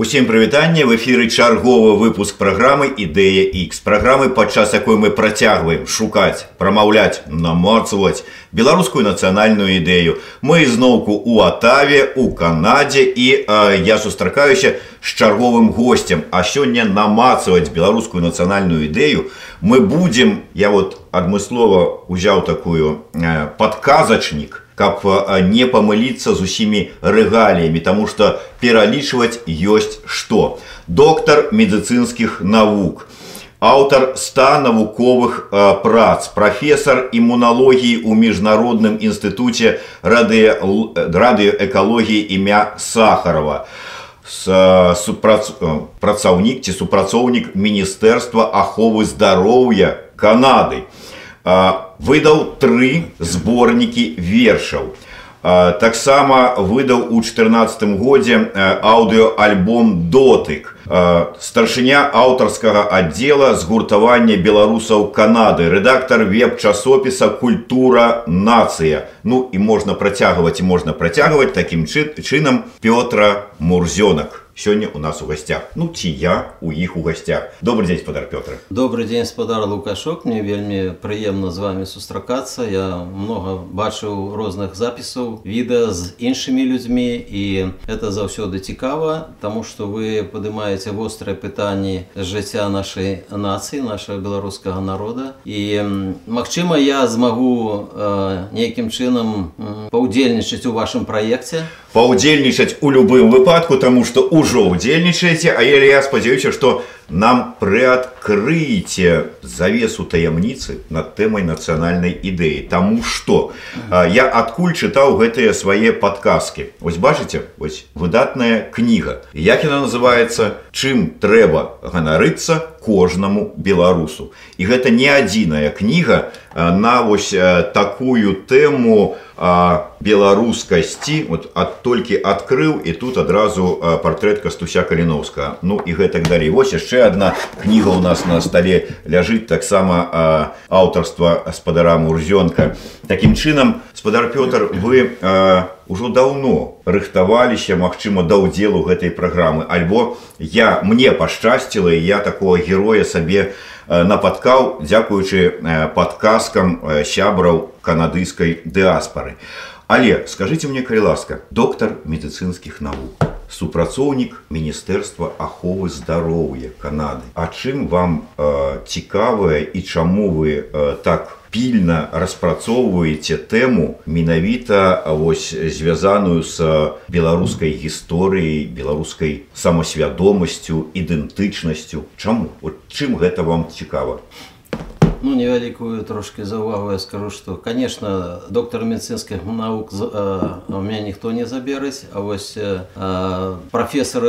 Усім прывітанне в эфіры чарговы выпуск праграмы ідэя X праграмы падчас якой мы працягваем шукаць прамаўляць наморцваць беларускую нацыянальную ідэю мы зноўку у атаве у канадзе і э, я сустракаюся з чарговым гостцем а сёння намацаваць беларускую нацыянальную ідэю мы будзем я вот адмыслова узяў такую э, падказачнік каб не памыліцца з усімі рэгаліямі таму што пералічваць ёсць што доктар медыцынскіх навук аўтар ста навуковых прац прафесор імуналогіі ў міжнародным інстытуце радыёэкалогіі імя сахарова супрац... працаўнік ці супрацоўнік міністэрства аховы здароўя канады Выдаў тры зборнікі вершаў. Таксама выдаў у 14 годзе аўдыоальбом дотык. Старшыня аўтарскага аддзела згуртавання беларусаў Канады, рэдактар веб-часопіса культура нацыя. Ну і можна працягваць і можна працягваць такім чынам Пётра Мурзёнак сегодня у нас у гостях. Ну, ці я у іх у гостях. Добрый день, спадар Петр. Добрый день, спадар Лукашок. Мне вельмі прыемна з вами сустракацца. Я много бачыў розных запісаў, відэа з іншымі людзьмі і это заўсёды цікава, таму што вы падымаеце вострыя пытанні жыцця нашай нацыі, нашага беларускага народа. І магчыма, я змагу э, нейкім чынам паўдзельнічаць у вашым праекце. Паўдзельнічаць у любым выпадку, таму што ўжо ўжо удзельнічаеце а я спадзяюся што нам прыадкрыеце завесу таямніцы над тэмай нацыянальнай ідэі Таму што я адкуль чытаў гэтыя свае падказкі Вось бачыце вось выдатная кніга як яна называется чым трэба ганарыцца кожнаму беларусу і гэта не адзіная кніга на вось такую тэму у беларускасці вот ад толькі адкрыў і тут адразу партрэт кастуся каліновска ну і гэтак далей вось яшчэ одна кніга у нас на стале ляжыць таксама аўтарства спадара мурзёнка таким чынам спадар пётр вы ўжо даўно рыхтаваліся магчыма да ўдзелу гэтай праграмы альбо я мне пашчасціла я такого героя сабе у Э, напаткаў дзякуючы э, падказкам э, сябраў канадыйскай дыаспары. Але скажите мне калі ласка доктар медыцынскіх навук супрацоўнік міністэрства аховы здароўя канады А чым вам э, цікавая і чаму вы э, так пільна распрацоўваеце тэму менавіта вось звязаную з беларускай гісторыяй беларускай самасвядомасцю ідэнтычнасцю. Чаму? От чым гэта вам цікава ну, невялікую трошки за увагу я скажу что конечно доктор медицинских наук э, у меня ніхто не заберыць а вось э, профессор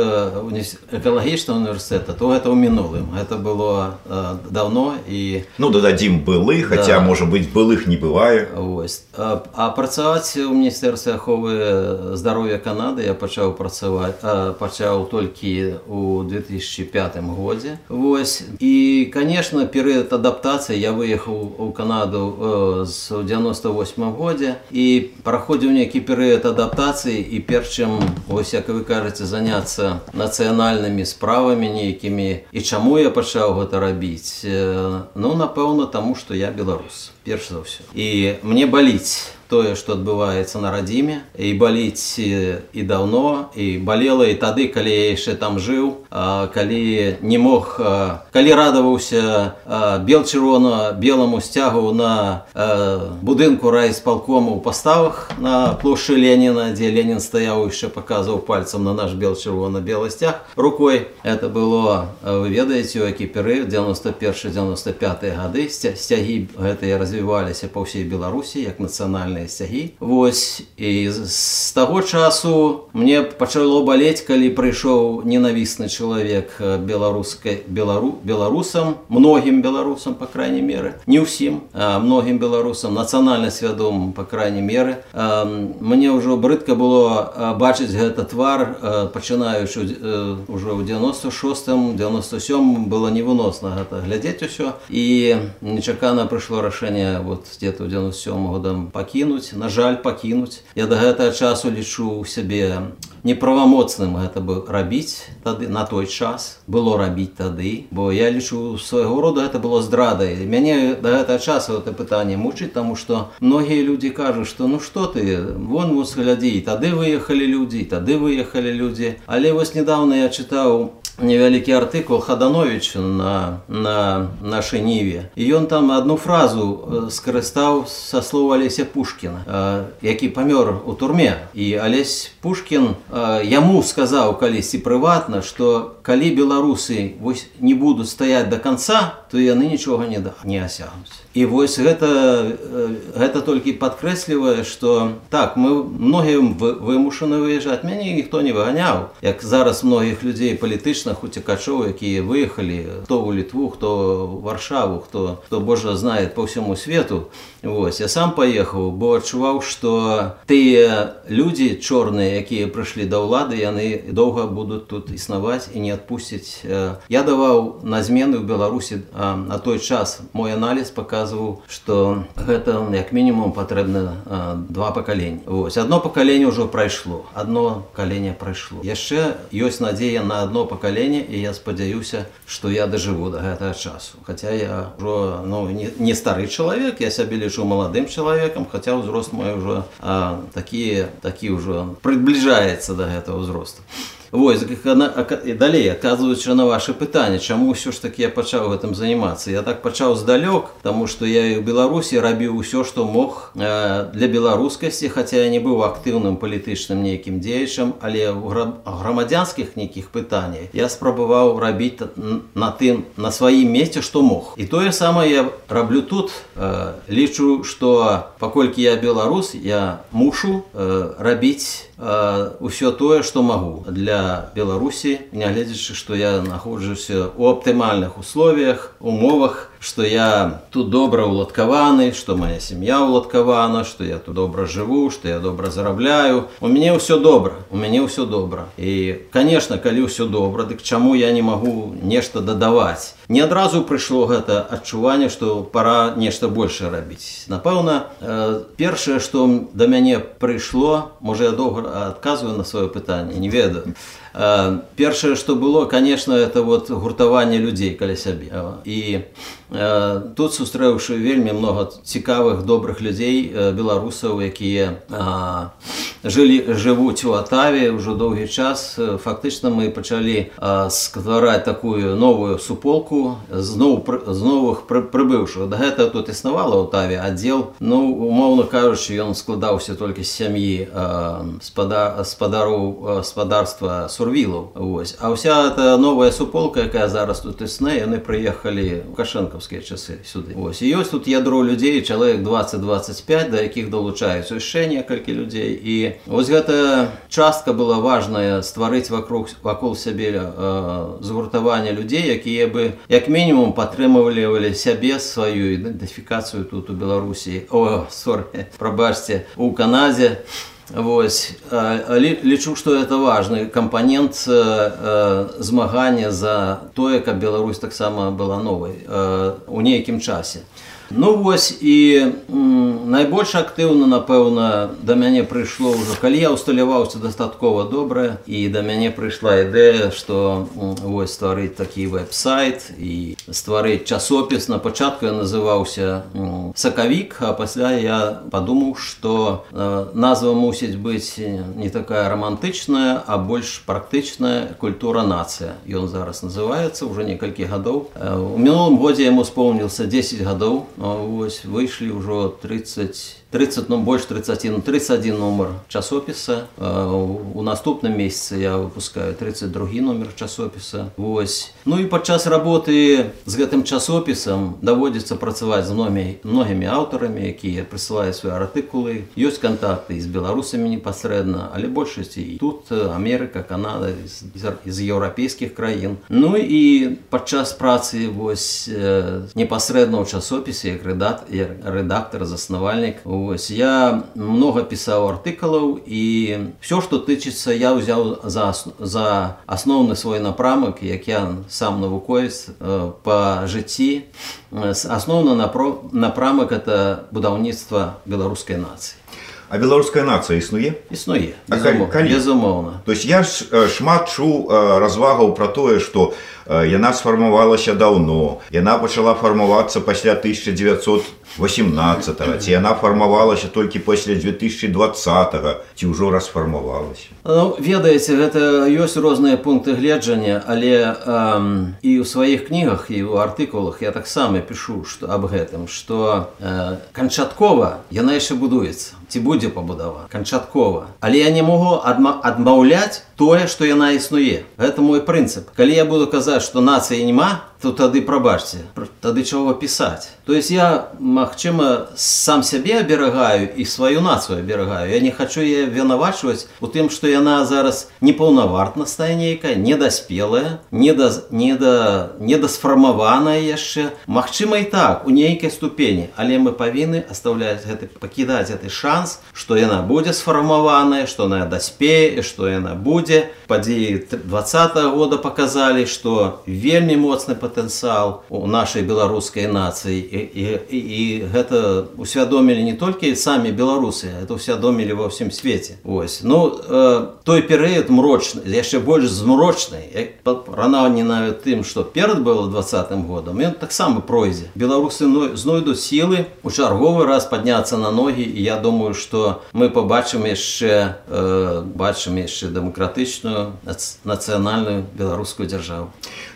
экалагічного университета то это у мінулым это было э, давно і ну дададзім былы хотя да. может быть былых не бывае ось а, а працаваць у міністэрстве аховы здароўя канады я пачаў працаваць пачаў толькі у 2005 годзе вось і конечно перыяд адаптацыі я выехаў у канаду э, з 98 годзе і праходзіў нейкі перыяд адаптацыі і перчым ось як вы кажаце заняцца нацыянальнымі справамі нейкімі і чаму я пачаў гэта рабіць э, ну напэўна таму што я беларус перш за ўсё і мне баліць тое што адбываецца на радзіме і баліць і даўно і балела і тады калі я яшчэ там жыў калі не мог калі радаваўся бел чырвона белому сцягу на будынку райспалкому ў паставах на плошчы Леніна дзе Ленін стаяў яшчэ паказваў пальцам на наш бел чырвона белы сцяг рукой это было вы ведаеце у які перыяд 91 95 гады сцягі гэтыя развіваліся па ўсей беларусі як нацыянальныя пэўныя сцягі Вось і з таго часу мне пачало балець калі прыйшоў ненавісны чалавек беларускай белару беларусам многім беларусам по крайней меры. Не ўсім многім беларусам нацыянальна свядомым по крайней меры. Мне ўжо брыдка было бачыць гэта твар пачынаючы ўжо ў 96 97 было невыносна гэта глядзець усё. І нечакана прыйшло рашэнне вот где-то 97 годам пакінуць пакінуць на жаль пакінуць я да гэтага часу лічу сябе неправамоцным гэта бы рабіць тады на той час было рабіць тады бо я лічу свайго рода это было здрадай мяне да гэтага часу это пытанне мучыць таму што многія людзі кажуць што ну што ты вон вось глядзі тады выехалі людзі тады выехалі людзі але вось недавно я чытаў невялікі артыкул хаданович на на нашай ніве і ён там одну фразу скарыстаў са слова алеся пушкина які памёр у турме і алесь пушкин яму сказаў калісьці прыватна что калі беларусы вось не будуць стаять до конца то яны нічога не да не асягнуць і вось гэта гэта толькі падкрэслівае что так мы многім вымушаны выязджаць мяне ніхто не выганяў як зараз многіх людзей палітычных палітычных уцекачоў якія выехалі хто ў літву хто варшаву хто хто божа знае по ўсяму свету Вось я сам паехаў бо адчуваў што тыя людзі чорныя якія прыйшлі да ўлады яны доўга будуць тут існаваць і не адпусцяць я даваў на змены ў беларусі на той час мой аналіз паказваў што гэта як мінімум патрэбна два пакалення Вось одно пакаленне ўжо прайшло одно каленне прайшло яшчэ ёсць надзея на одно пакаленне пакалення і я спадзяюся што я дажыву до гэтага часу хотя я ўжо ну не, не стары чалавек я сябе лічу маладым чалавекам хаця ўзрост мой ўжо такі такі ўжо прыбліжаецца до гэтага ўзросту Вось, і далей аказваючы на ваше пытанне чаму ўсё ж таки я пачаў гэтым занимацца я так пачаў здалёк тому что я і ў беларусі рабіў усё што мог э, для беларускасці хаця я не быў актыўным палітычным нейкім дзеячам але ў грамадзянскіх нейкіх пытаннях я спрабаваў рабіць на тым на сваім месце што мог і тое самае я раблю тут э, лічу что паколькі я беларус я мушу э, рабіць ўсё тое што магу для беларусі нягледзячы што я знаходжуся ў аптымальных условиях умовах что я тут добра уладкаваны что моя сям'я уладкавана что я тут добра жыву что я добра зарабляю у мяне ўсё добра у мяне ўсё добра і конечно калі ўсё добра дык чаму я не магу нешта дадаваць не адразу прыйшло гэта адчуванне что пора нешта больше рабіць напэўна э, першае что да мяне прыйшло можа я доўга адказваю на сваё пытанне не ведаю Э, Э, першае што было конечно это вот гуртаванне людзей каля сябе. Э, І э, тут сустрэўшы вельмі много цікавых добрых людзей беларусаў якія жылі жывуць у атаве ўжо доўгі час фактычна мы пачалі сквараць такую новую суполку зноў з новых прыбыўшых. Да гэта тут існавала ў таве аддзел. Ну умоўна кажучы ён складаўся толькі з сям'і спада спадароў спадарства 40 Сурвілов. Ось. А вся эта новая суполка, яка зараз тут існе, вони приїхали в Кашенковські часи сюди. Ось. І ось тут ядро людей, чоловік 20-25, до яких долучаються ще некілька людей. І ось ця частка была важная, створити вокруг, вокруг себе згуртування людей, які би як мінімум підтримували себе, свою ідентифікацію тут у Білорусі. О, сор, пробачте, у Канаді. Вось. лічу што это важны кампанент змагання за тое каб Беларусь таксама была новай у нейкім часе Ну вось і найбольш актыўна напэўна да мяне прыйшло ўжо калі я усталяваўся дастаткова добра і да мяне прыйшла ідэя што вось стварыць такі веб-сайт і стварыць часопіс на пачатку я называўся сакавік а пасля я падумаў што назва мусіць быць не такая романтычная а больш практычная культура нацыя ён зараз называецца уже некалькі гадоў у мінулым годзе яму спомніился 10 гадоў вось выйшлі ўжо 30 30 ну больш 31 31 номер часопіса у наступным месяцы я выпускаю 32 номер часопіса Вось Ну і падчас работы з гэтым часопісам даводзіцца працаваць з многімі многімі аўтарамі якія прысылаюць свае артыкулы ёсць контакты з беларусамі непасрэдна але большасці і тут Амерыка Канада з еўрапейскіх краін Ну і падчас працы вось непасрэдна ў часопісе як рэдат рэдактор заснавальнік у Вось, я много пісаў артыкулаў і все што тычыцца я ўзяў за за асноўны свой напрамак як я сам навуковец э, по жыцці асноўна напро напрамак это будаўніцтва беларускай нацыі А беларуская нацыя існуе існуе А калі- калі? безумоўна То есть я ж э, шмат чуў э, развагаў пра тое што э, яна сфармавалася даўно яна пачала фармавацца пасля 1918 ці яна фармавалася толькі пасля 2020 ці ўжо расфармавалася Ну, ведаеце гэта ёсць розныя пункты гледжання але эм, і ў сваіх кнігах і ў артыкулах я таксама пішу што аб гэтым што э, канчаткова яна яшчэ будуецца ці будзе пабудавана канчаткова але я не могу адма адмаўляць тое што яна існуе гэта мой прынцып калі я буду казаць што нацыі няма то тады прабачце пр- тады чого пісаць то есть я магчыма сам сябе аберагаю і сваю нацыю аберагаю я не хочу яе вінавачваць у тым што яна зараз непаўнавартнасная нейкая недаспелая не да не да недасфармаваная яшчэ Магчыма і так у нейкай ступені але мы павінны оставляць гэты пакідаць гэты шанс што яна будзе сфармаваная што яна даспее што яна будзе падзеі двадца года показалі што вельмі моцны патэнцыял у нашай беларускай нацыі і, і, і, і гэта усвядомілі не толькі самі беларусы это усвядомілі ва ўсім свеце ось ну э, той перыяд мрочны яшчэ больш змрочны ранаўні нават тым што перад было двадцатым годам ён таксама пройдзе беларусы но- знойдуць сілы у чарговы раз падняцца на ногі і я думаю што мы побачым яшчэ э, бачым яшчэ дэмакратычную нац- нацыянальную беларускую дзяржаву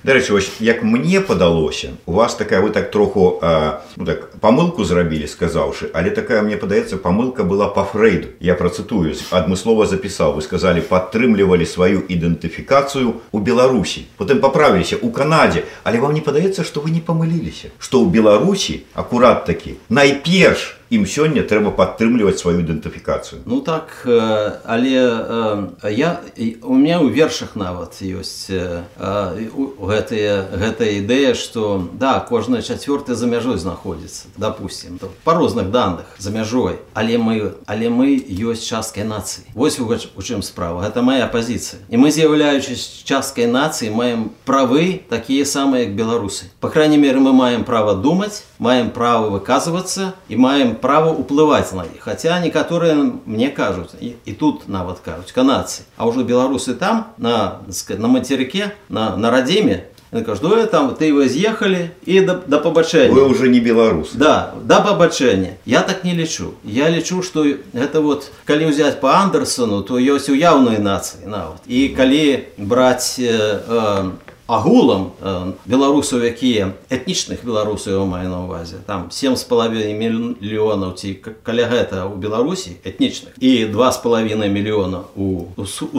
Дарэчы вось як мне падалося у вас такая вы так троху а, ну, так памылку зрабілі сказаўшы але такая мне падаецца памылка была по фрейду я працытую адмыслова запісаў вы сказалі падтрымлівалі сваю ідэнтыфікацыю у беларусі потым паправіліся у канадзе але вам не падаецца што вы не памыліліся што ў беларусі акурат такі найперш ім сёння трэба падтрымліваць сваю ідэнтыфікацыю Ну так э, але э, я і- у меня ў вершах нават ёсць э, э, у- гэтыя гэтая ідэя што да кожная чацвёртая за мяжой знаходзіцца допустим то па розных данных за мяжой але мы але мы ёсць часткай нацыі вось у, гач- у чым справа гэта моя пазіцыя і мы з'яўляючись часткай нацыі маем правы такія самыя як беларусы по крайней мере мы маем права думаць маем права выказвацца і маем права ўплываць на іх хаця некаторыя мне кажуць і, і тут нават кажуць канадцы а ўжо беларусы там на так сказать, на мацерыке на, на радзіме кажу «Ну, там ты вы з'ехалі і да, да пабачэння вы уже не беларус Да, да пабачэння. Я так не лічу. Я лічу, што гэта вот калі ўзяць па Андерсону, то ёсць у яўнай нацыі нават. І калі браць э, э, агулам э, беларусаў, якія этнічных беларусаў я маю на ўвазе, там 7,5 мільёнаў ці каля гэта ў Беларусі этнічных. І 2,5 мільёна у, у, су- у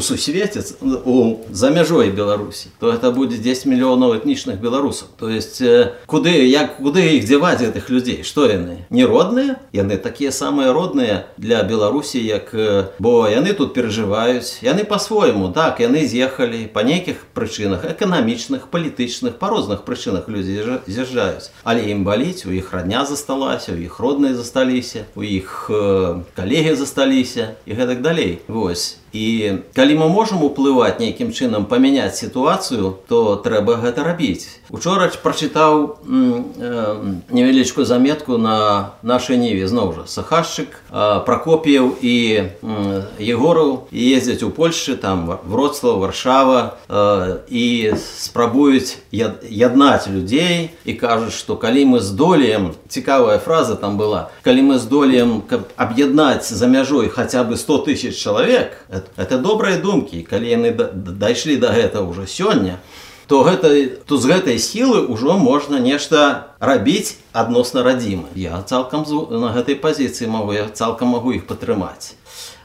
у за мяжой Беларусі, то гэта будзе 10 мільёнаў этнічных беларусаў. То есть э, куды як куды іх дзяваць гэтых людзей? Што яны? Не родныя яны такія самыя родныя для беларусі як э, бо яны тут перажываюць. Яны по-свойму так яны з'ехалі па нейкіх прычынах эканамічных палітычных па розных прычынах людзі з'язджа- з'язджаюць але ім баліць у іх радня засталася у іх родныя засталіся у іх э, калегі засталіся і гэтак далей вось і калі мы можам уплываць нейкім чынам памяняць сітуацыю то трэба гэта рабіць. Учора прачытаў э, невялічкую заметку на нашай ніве. Зноў жа сахашчык э, пракоп'яў і м, егораў ездзяць у польльшы там вроцлав варшава э, і спрабуюць яд- яднаць людзей і кажуць што калі мы здолеем цікавая фраза там была калі мы здолеем каб аб'яднаць за мяжой хаця бы 100 тысяч чалавек это, это добрыя думкі калі яны да- да- дайшлі до гэта ўжо сёння то гэта то з гэтай сілы ўжо можна нешта рабіць адносна радзімы я цалкам на гэтай пазіцыі магу я цалкам магу іх падтрымаць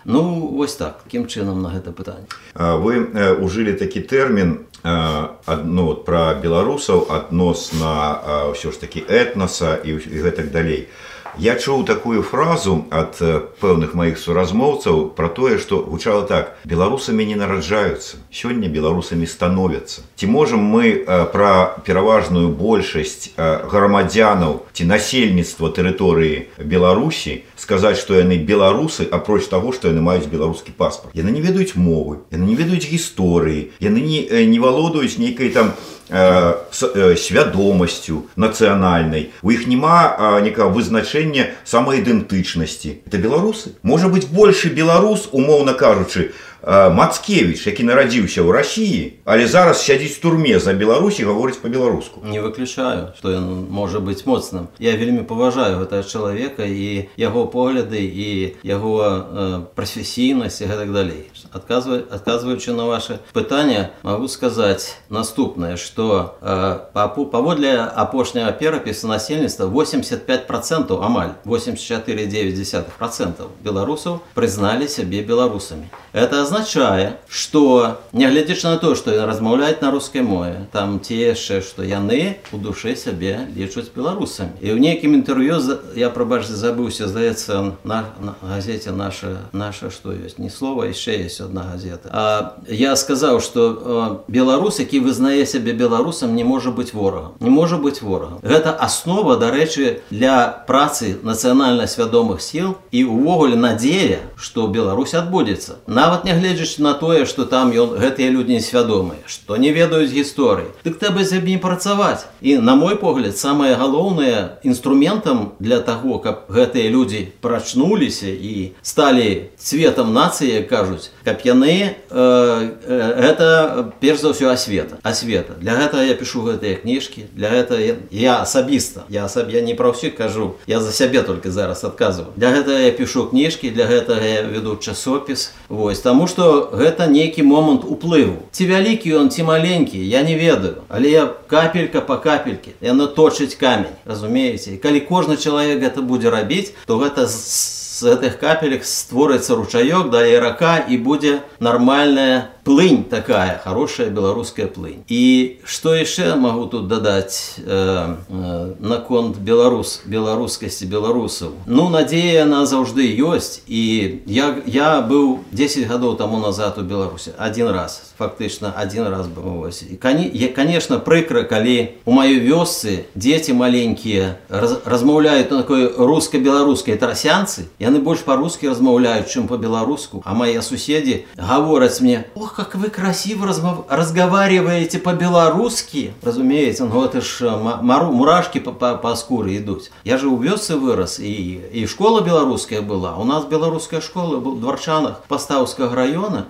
ну вось так. Такім чынам на гэта пытанне А вы э, ужылі такі тэрмін э, адно вот, пра беларусаў адносна э, ўсё ж такі этнаса і, гэтак далей. Я чуў такую фразу ад э, пэўных маіх суразмоўцаў пра тое, што гучала так: беларусамі не нараджаюцца. Сёння беларусамі становяцца. Ці можам мы э, пра пераважную большасць э, грамадзянаў ці насельніцтва тэрыторыі Беларусі сказаць, што яны беларусы, апроч таго, што яны маюць беларускі паспарт. Яны не ведаюць мовы, яны не ведаюць гісторыі, яны не, э, не валодаюць нейкай там э, с- э, свядомасцю нацыянальнай. У іх няма э, некага вызначэння вырашэння самаідэнтычнасці это беларусы можа быть больше беларус умоўна кажучы Мацкевич, які нарадзіўся ў рассіі але зараз сядзіць в турме за беларусі гаворыць по-беларуску не выключаю что ён можа быть моцным я вельмі паважаю гэтага чалавека і яго погляды і яго э, прафесійнасць і гэтак далей адказваю адказваючы на ваше пытанне могу сказаць наступнае что э, паводле апошняга перапісу насельніцтва 85 процентов амаль 84,9 процентов беларусаў прызналі сябе беларусамі это означае что нягледзячы на то что размаўляюць на рускай мове там ці яшчэ што яны у душе сябе лічуць беларусамі і ў нейкім інтэрв'ю я прабачце забыўся здаецца на, на газете наша наша што ёсць не слова яшчэ есть одна газета А я сказаў что беларус які вызнае сябе беларусам не можа быць ворагам не можа быць ворагам гэта аснова дарэчы для працы нацыянальна свядомых сіл і увогуле надзея что Беларусь адбудзецца нават не нягледзячы на тое что там ён гэтыя людзі несвядомыя што не ведаюць гісторыі дык трэба за не працаваць і на мой погляд самае галоўнае інструментам для таго каб гэтыя людзі прачнуліся і сталі цветам нацыі кажуць каб яны э, э, гэта перш за ўсё асвета асвета для гэтага я пишу гэтыя кніжкі для гэта я асабіста я асаб я не пра ўсіх кажу я за сябе только зараз адказваю для гэтага я пишу кніжкі для гэтага я веду часопіс вось таму што гэта нейкі момант уплыву ці вялікі ён ці маленькі я не ведаю але я капелька по капельке яно точыць камень разумееце калі кожны чалавек гэта будзе рабіць то гэта з гэтых капелек створыцца ручаёк да рака і будзе нармальная плынь такая хорошая беларуская плынь і что яшчэ могу тут дадаць э, э, наконт беларус беларускасці беларусаў ну надзея на заўжды ёсць і я я быў 10 гадоў тому назад у беларусе один раз фактычна один раз быў вось і кані я конечно прыкра калі у маёй вёсцы дзеці маленькія раз, размаўляюць на такой руска-беларускай трасянцы яны больш па-рускі размаўляюць чым по-беларуску а мае суседзі гавораць мне ох как вы красиво размов... разговариваете по-белорусски. Разумеется, ну это ж мару... мурашки по, по, по скуре идут. Я же у вёсы вырос, и, и школа белорусская была. У нас белорусская школа в Дворчанах Поставского района.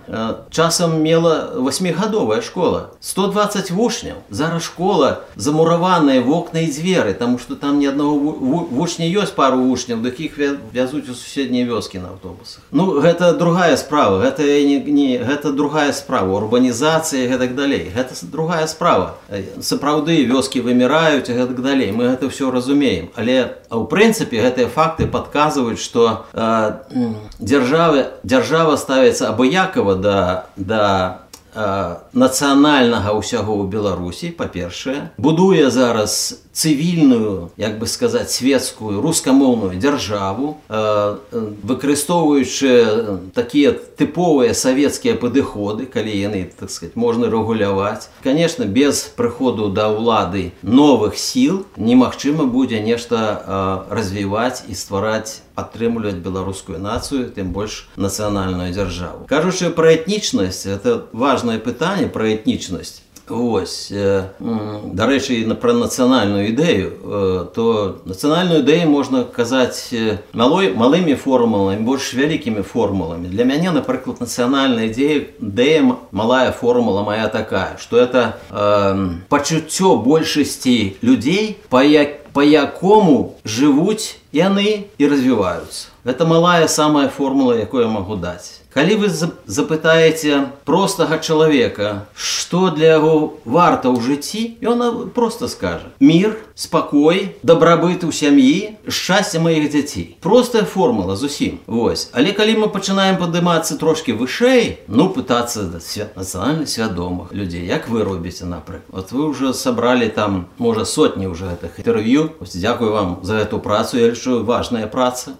Часом мела восьмигодовая школа. 120 вучняў. Зараз школа замураваная в окна и двери, потому что там ни одного вучня есть пару вучняў, таких вязуть у соседние вёски на автобусах. Ну, это другая справа. Это не, не, это другая справа урбанізацыі гэтак далей гэта другая справа сапраўды вёскі выміраюць і гэтак далей мы гэта все разумеем але ў прынцыпе гэтыя факты падказваюць што э, дзяржавы дзяржава ставіцца абыякова да да э, нацыянальнага ўсяго ў беларусі па-першае будуе зараз цывільную як бы сказаць светскую рускамоўную дзяржаву э, выкарыстоўваючы такія тыповыя савецкія падыходы калі яны так сказать можна рэгуляваць. Конечно без прыходу да ўлады новых сіл немагчыма будзе нешта э, развіваць і ствараць падтрымліваць беларускую нацыю тым больш нацыянальную дзяржаву кажучы пра этнічнасць это важное пытанне пра этнічнасць Вось дарэчы на пра нацыянальную ідэю то нацыянальную ідэю можна казаць малой малымі формуламі больш вялікімі формуламі для мяне напрыклад нацыянальная ідзея дэем малая формула моя такая что это э, пачуццё большасці людзей па як па якому жывуць яны і развіваюцца. Гэта малая самая формула якую я магу даць Калі вы запытаеце простага чалавека, што для яго варта ў жыцці, ён просто скажа: мир, спакой, дабрабыт у сям'і, шчасце маіх дзяцей. Простая формула зусім. Вось. Але калі мы пачынаем падымацца трошки вышэй, ну пытацца нацыянальна свядомых людзей, як вы робіце напрыклад. Вот вы уже сабралі там можа сотні ўжо гэтых інтэрв'ю. Дзякую вам за эту працу, я лічу важная праца.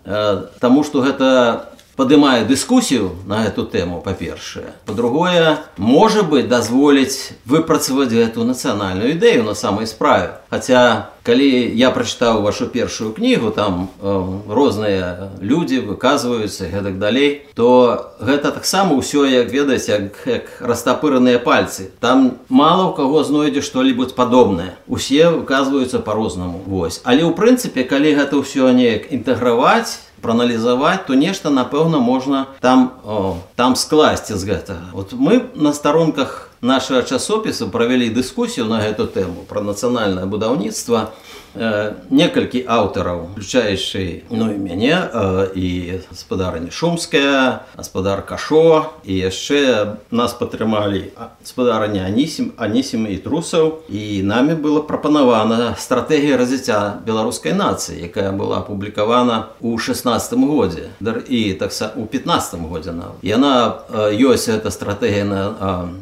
Таму што гэта падымае дыскусію на эту тэму па-першае па-другое можа быть дазволіць выпрацаваць эту нацыянальную ідэю на самай справе хаця калі я прачытаў вашу першую кнігу там э, розныя людзі выказваюцца гэтак далей то гэта таксама ўсё як ведаць як, як растапыраныя пальцы там мало у каго знойдзе што-нибудь падобнае усе выказваюцца по-рознаму вось але ў прынцыпе калі гэта ўсё неяк інтэграваць проаналізаваць то нешта напэўна можна там о, там скласці з гэтага вот мы на старонках нашага часопісу правялі дыскусію на гэту тэму пра нацыянальнае будаўніцтва Э, некалькі аўтараў включаючы ну і мяне э, і гаспадарня шумская гаспадар кашо і яшчэ нас падтрымалі гаспадарня анісім анісім і трусаў. І намі было прапанавана стратэгія развіцця беларускай нацыі якая была апублікавана у 16 годзе і такса у 15 годзе на яна ёсць эта стратэгія на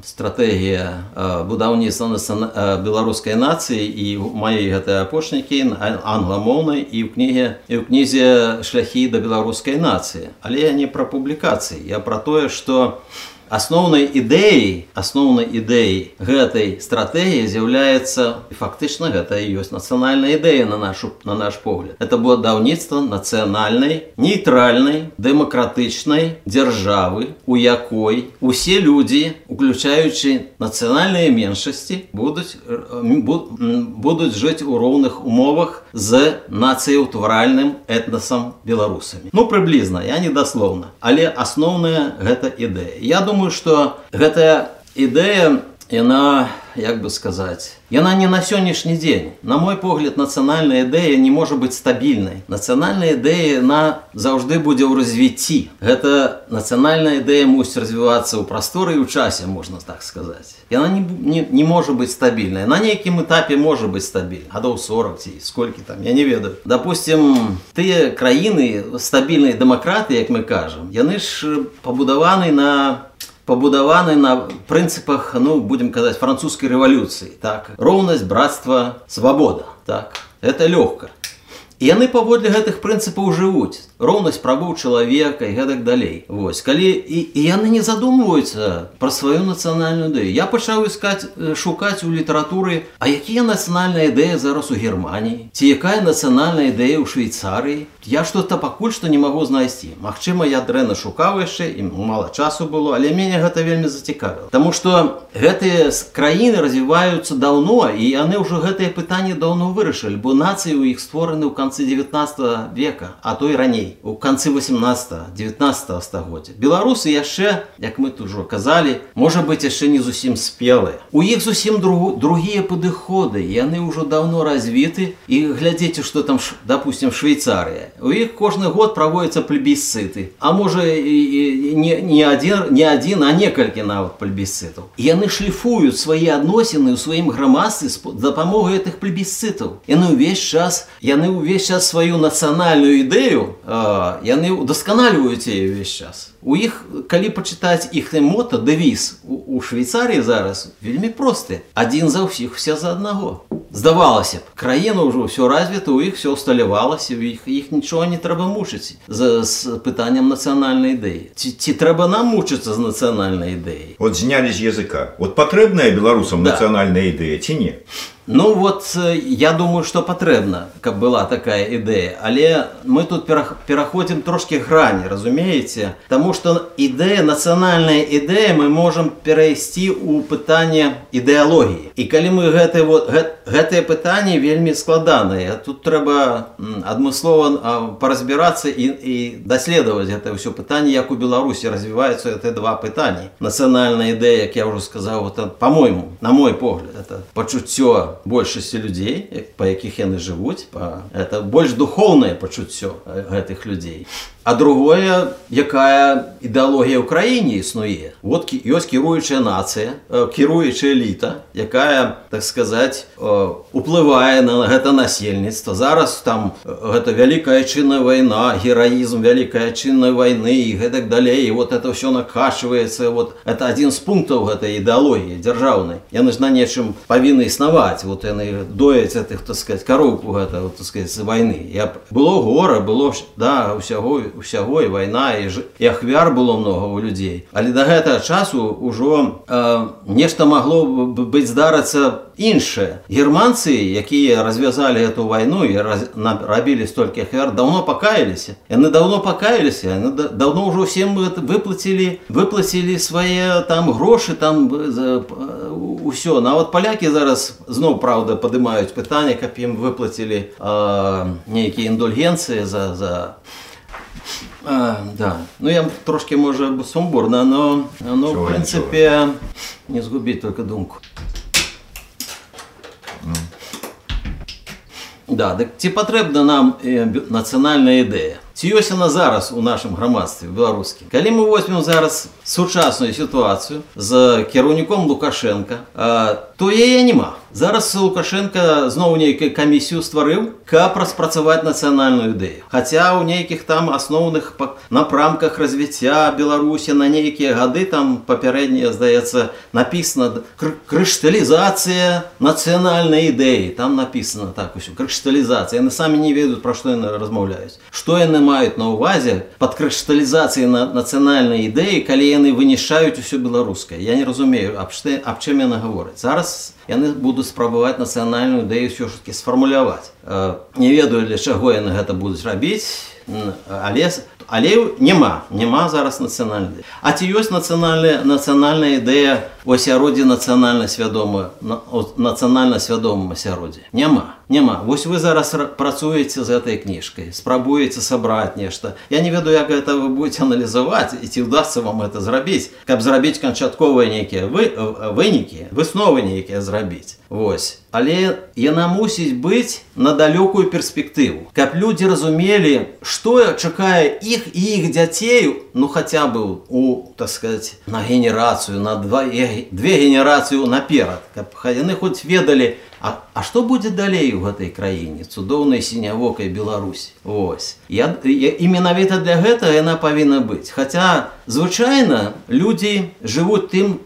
стратэгія будаўніцтва на беларускай нацыі і маёй гэтай апошняй Кейн англамоўнай і ў кніге і ў кнізе шляхі да беларускай нацыі але я не пра публікацыі я пра тое што асноўнай ідэяй асноўнай ідэяй гэтай стратэгіі з'яўляецца фактычна гэта і ёсць нацыянальная ідэя на нашу на наш погляд это было даўніцтва нацыянальнай нейтральнай дэмакратычнай дзяржавы у якой усе людзі уключаючы нацыянальныя меншасці будуць будуць жыць у роўных умовах з нацыяўтваральным этнасам беларусамі ну прыблізна я недаслоўна але асноўная гэта ідэя я думаю думаю что гэтая ідэя яна як бы сказаць яна не на сённяшні дзень на мой погляд нацыянальная ідэя не можа быць стабільнай нацыянальная ідэя на заўжды будзе ў развіцці гэта нацыянальная ідэя мусіць развівацца ў прасторы і ў часе можна так сказаць яна не, не, не можа быць стабільная на нейкім этапе можа быць стабіль гадоў 40 ці сколькі там я не ведаю допустим тыя краіны стабільнай дэмакраты як мы кажам яны ж пабудаваны на пабудаваны на прынцыпах ну будем казаць французскай рэвалюцыі так? Роўнасць братства свабода так? Это лёгка і яны паводле гэтых прынцыпаў жывуць роўнасць правоў чалавека і гэтак далей Вось калі і, і яны не задумваюцца пра сваю нацыянальную ідэю я пачаў искать шукаць у літаратуры А якія нацыянальная ідэя зараз у германії ці якая нацыянальная ідэя ў швейцарыі я что-то пакуль што не магу знайсці Мачыма я дрэнна шукаў яшчэ і мала часу было але мяне гэта вельмі зацікавіла Таму что гэтыя краіны развіваюцца даўно і яны ўжо гэтыя пытанні даўно вырашылі бо нацыі у іх створаны ў канцы 19 века а то і раней у канцы 18 19 стагоддзя беларусы яшчэ як мы тут ужо казалі можа быть яшчэ не зусім спелыя у іх зусім другу другія падыходы яны ўжо давно развіты і глядзеце что там допустим швейцарыя у іх кожны год праводзяцца плебісцыты а можа не, не один не один а некалькі нават плебісцытаў яны шліфуюць свае адносіны ў сваім грамадстве з дапамогай гэтых плебісцытаў яны ўвесь час яны ўвесь увесь час сваю нацыянальную ідэю яны удасканальваюць яе ўвесь час у іх калі пачытаць іх мото дэвіз у швейцарыі зараз вельмі просты адзін за ўсіх вся за аднаго здавалася б краіна ўжо ўсё развіта у іх все усталявалася у іх іх нічога не трэба мучыць за з пытанням нацыянальнай ідэі ці, ці трэба нам мучыцца з нацыянальнай ідэі вот знялі з языка вот патрэбная беларусам да. нацыянальная ідэя ці не Ну вот я думаю, што патрэбна, каб была такая ідэя, але мы тут пераходзім трошкі грані, разумееце, Таму што ідэя нацыянальная ідэя мы можам перайсці ў пытанне ідэалогіі. І калі мы гэты, вот, гэт, гэтыя пытанні вельмі складаныя, тут трэба адмыслова паразбірацца і, і даследаваць гэта ўсё пытанне, як у Беларусі развіваюцца гэтыя два пытанні. Нацыянальная ідэя, як я ўжо сказаў, па-мойму, на мой погляд, это пачуццё большасці людзей па якіх яны жывуць па это больш духоўнае пачуццё гэтых людзей А другое, якая ідэалогія ў краіне існуе. Вот ёсць кіруючая нацыя, кіруючая эліта, якая так сказаць уплывае на гэта насельніцтва. Зараз там гэта вялікая чынная вайна, гераізм вялікая чыннай вайны і гэтак далей. І вот это ўсё накачваецца. Вот это адзін з пунктаў гэтай ідэалогіі дзяржаўнай. Яны ж на нечым павінны існаваць. Вот яны дояць гэтых так сказать кароўку гэта вот, так сказать, вайны. Я... было гора, было да, усяго усяго і вайна і, ж... і ахвяр было много у людзей але да гэтага часу ўжо э, нешта магло быць здарыцца іншае германцы якія развязалі эту вайну і раз... рабілі столькі ахвяр давно пакаяліся яны давно пакаяліся яны да... давно ўжо всем выплацілі выплацілі свае там грошы там ўсё нават палякі зараз зноў праўда падымаюць пытанне каб ім выплацілі э, нейкія індульгенцыі за за а, да. Ну я трошки може сумбурно, но, но в принципі не згубіть тільки думку. Mm. Да, так ці патрэбна нам э, нацыянальная ідэя ці ёсць яна зараз у нашым грамадстве беларускім калі мы возьмем зараз сучасную сітуацыю з кіраўніком лукашенко то яе няма зараз лукашенко зноў нейкую камісію стварыў каб распрацаваць нацыянальную ідэю хаця ў нейкіх там асноўных напрамках развіцця беларусі на нейкія гады там папярэднія здаецца написано крышталізацыя нацыянальнай ідэі там написано так усё крышталізацыя яны самі не ведаюць пра што яны размаўляюць што яны маюць на ўвазе пад крышталізацыяй на нацыянальнай ідэі калі яны вынішаюць усё беларускае я не разумею аб што аб чым яна гаворыць зараз яны будуць спрабаваць нацыянальную ідэю ўсё ж таки сфармуляваць не ведаю для чаго яны гэта будуць рабіць але але няма няма зараз нацыянальнай а ці ёсць нацыянальная нацыянальная ідэя у асяроддзе нацыянальна свядома нацыянальна свядомым асяроддзе няма няма вось вы зараз працуеце з гэтай кніжкай спрабуеце сабраць нешта я не ведаю як гэта вы будете аналізаваць і ці ўдасся вам это зрабіць каб зрабіць канчатковыя нейкія вы вынікі высновы нейкія зрабіць Вось але яна мусіць быць на далёкую перспектыву каб людзі разумелі што чакае іх і іх дзяцей ну хаця бы у так сказать на генерацыю на два две генерацыю наперад каб яны хоць ведалі А, а што будзе далей у гэтай краіне цудоўнай сінявокай Беларусь Вось я, я і менавіта для гэтага яна павінна быць Хаця звычайна людзі жывуць тым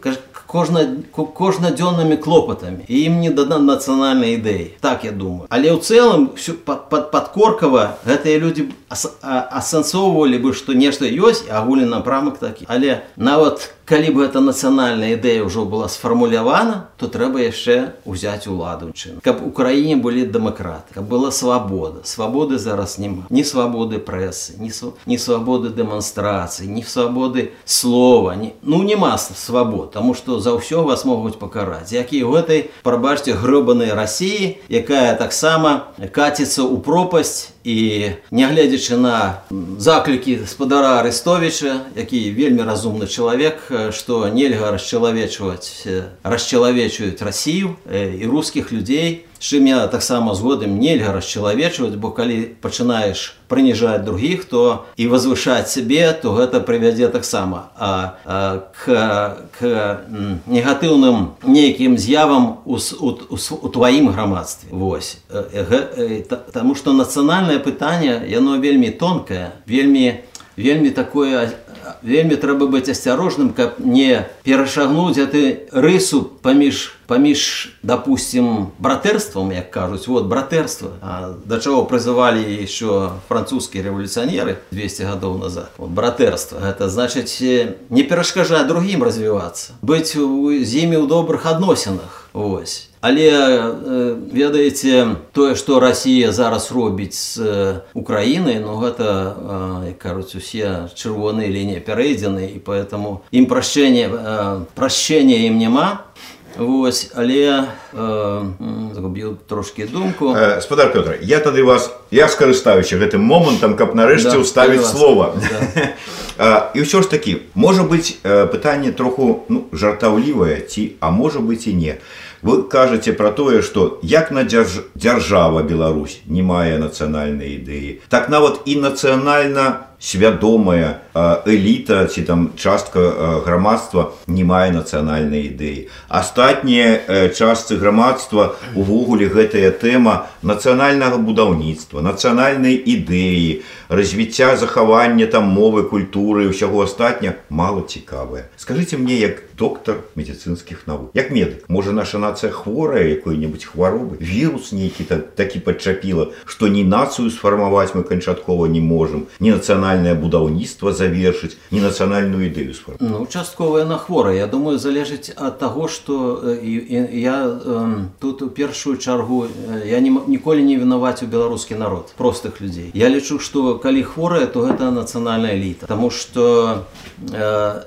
кожна кожнадзённымі клопатамі і ім не дана нацыянальнай ідэі так я думаю але ў цэлым пад, пад, падкоркава гэтыя людзі асэнсоўвалі бы што нешта ёсць агульны напрамак такі але нават калі бы эта нацыянальная ідэя ўжо была сфармулявана то трэба яшчэ ўзяць уладу чын каб у краіне былі дэмакраты каб была свабода свабоды зараз няма ні свабоды прэсы ні не свабоды дэманстрацыі ні свабоды слова не ну няма свабод тому что за ўсё вас могуць пакараць які ў гэтай прабачце грыбанай рассіі якая таксама каціцца ў пропасць і нягледзячы на заклікі спадара арестовича які вельмі разумны чалавек што нельга расчалавечваць расчалавечваюць рассію і рускіх людзей чым я таксама згодам нельга расчалавечваць бо калі пачынаеш прыніжаць другіх то і возвышаць сябе то гэта прывядзе таксама. А, а к, к негатыўным нейкім з'явам у, у, у, у тваім грамадстве. Вось. Таму што нацыянальнае пытанне яно вельмі тонкае вельмі вельмі такое вельмі трэба быць асцярожным каб не перашагнуць гэты рысу паміж паміж допустим братэрствам як кажуць вот братэрства да чаго прызывалі еще французскія рэвалюцыянеры 200 гадоў назад вот, братэрства это значыць не перашкажаць другім развівацца быць з імі ў добрых адносінах ось Але э, ведаеце тое, што Расія зараз робіць з э, Украінай, ну гэта э, кажуць усе чырвоныя лініі пярэдзены і поэтому ім прашчэнне прашчэння ім няма. Вось, але э, згубіў трошки думку э, спадар Пётр я тады вас я скарыстаюся гэтым момантам каб нарэшце ўставіць да, слова да. і ўсё ж такі можа быць пытанне троху ну, жартаўлівае ці а можа быць і не вы кажаце пра тое што як на дзярж... дзяржава Беларусь не мае нацыянальнай ідэі так нават і нацыянальна свядомая эліта ці там частка грамадства не мае нацыянальнай ідэі астатнія частцы грамадства увогуле гэтая тэма нацыянальнага будаўніцтва нацыянальнай ідэі развіцця захавання там мовы культуры ўсяго астатня мало цікавая скажите мне як доктор медицинскіх навук як медык можа наша нацыя хворая якой-небудзь хваробы вірус нейкі так такі падчапіла што не нацыю сфармаваць мы канчаткова не можем не нацыянальна нацыянальнае будаўніцтва завершыць не нацыянальную ідэю сфар ну частковая на хвора я думаю залежыць ад таго што я тут у першую чаргу я не ніколі не вінаваць у беларускі народ простых людзей я лічу што калі хворая то гэта нацыянальная эліта Таму што э,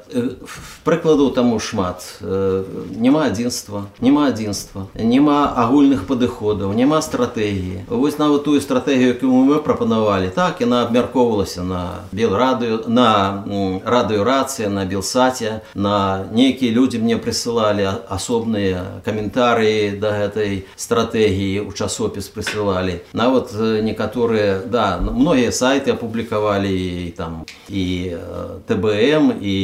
прыкладу таму шмат э, няма адзінства няма адзінства няма агульных падыходаў няма стратэгіі вось нават тую стратэгію якую мы прапанавалі так яна абмяркоўвалася на белрадыю на радыёрацыя на белсаце на нейкія людзі мне прысылалі асобныя каментарыі да гэтай стратэгіі у часопіс прысылалі нават некаторыя да многія сайты апублікавалі там і тбм і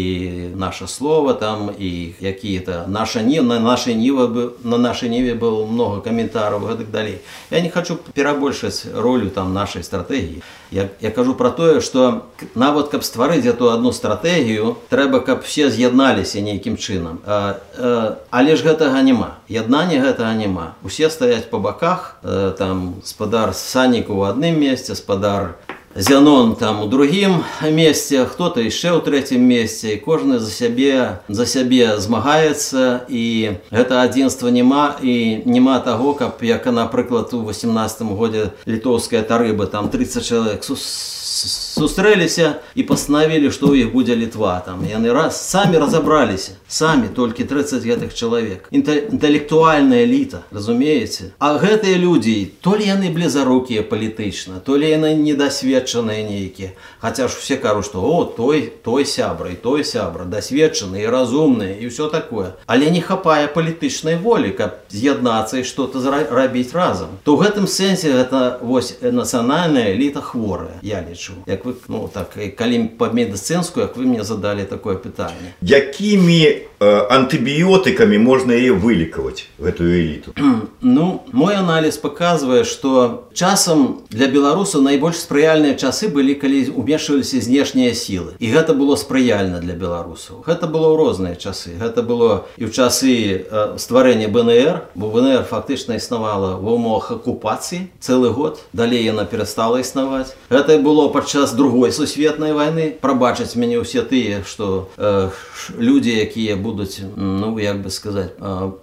наше слово там і какие-то наша не на нашай нівы на нашай ніве было много каментараў гэтак далей я не хочу перабольшаць ролю там нашай стратэгіі я, я кажу про тое что нават каб стварыць эту одну стратэгію трэба каб все з'ядналіся нейкім чынам а, а, але ж гэтага няма яднання гэтага няма усе стаяць по баках там спадар санік у адным месцы спадар Зянон там у другім месце, хто-то яшчэ ў трэцім месцы, кожны за сябе за сябе змагаецца і гэта адзінства няма і няма таго, каб як напрыклад у 18 годзе літоўская тарыба там 30 чалавек сустрэліся і пастанавілі што ў іх будзе літва там яны раз самі разабраліся самі толькі 30 гэтых чалавек інтэлектуальная эліта разумееце а гэтыя людзі то ли яны блізарукія палітычна то ли яны недасведчаныя нейкія хаця ж все кажу што о той той сябра і той сябра дасведчаны і разумныя і ўсё такое але не хапае палітычнай волі каб з'яднацца і что-то рабіць разам то ў гэтым сэнсе гэта вось нацыянальная эліта хворая я лічу як вы ну так калі па медыцынскую як вы мне задалі такое пытанне якімі антыбіётыкамі можна яе вылікаваць гэтую эліту ну мой аналіз паказвае што часам для беларусаў найбольш спрыяльныя часы былі калі умешваліся знешнія сілы і гэта было спрыяльна для беларусаў гэта было ў розныя часы гэта было і ў часы стварэння бнр бо бнр фактычна існавала ва умовах акупацыі цэлы год далей яна перастала існаваць гэта было падчас другой сусветнай войны прабачаць мяне ўсе тыя што э, людзі якія будуць будуць ну як бы сказаць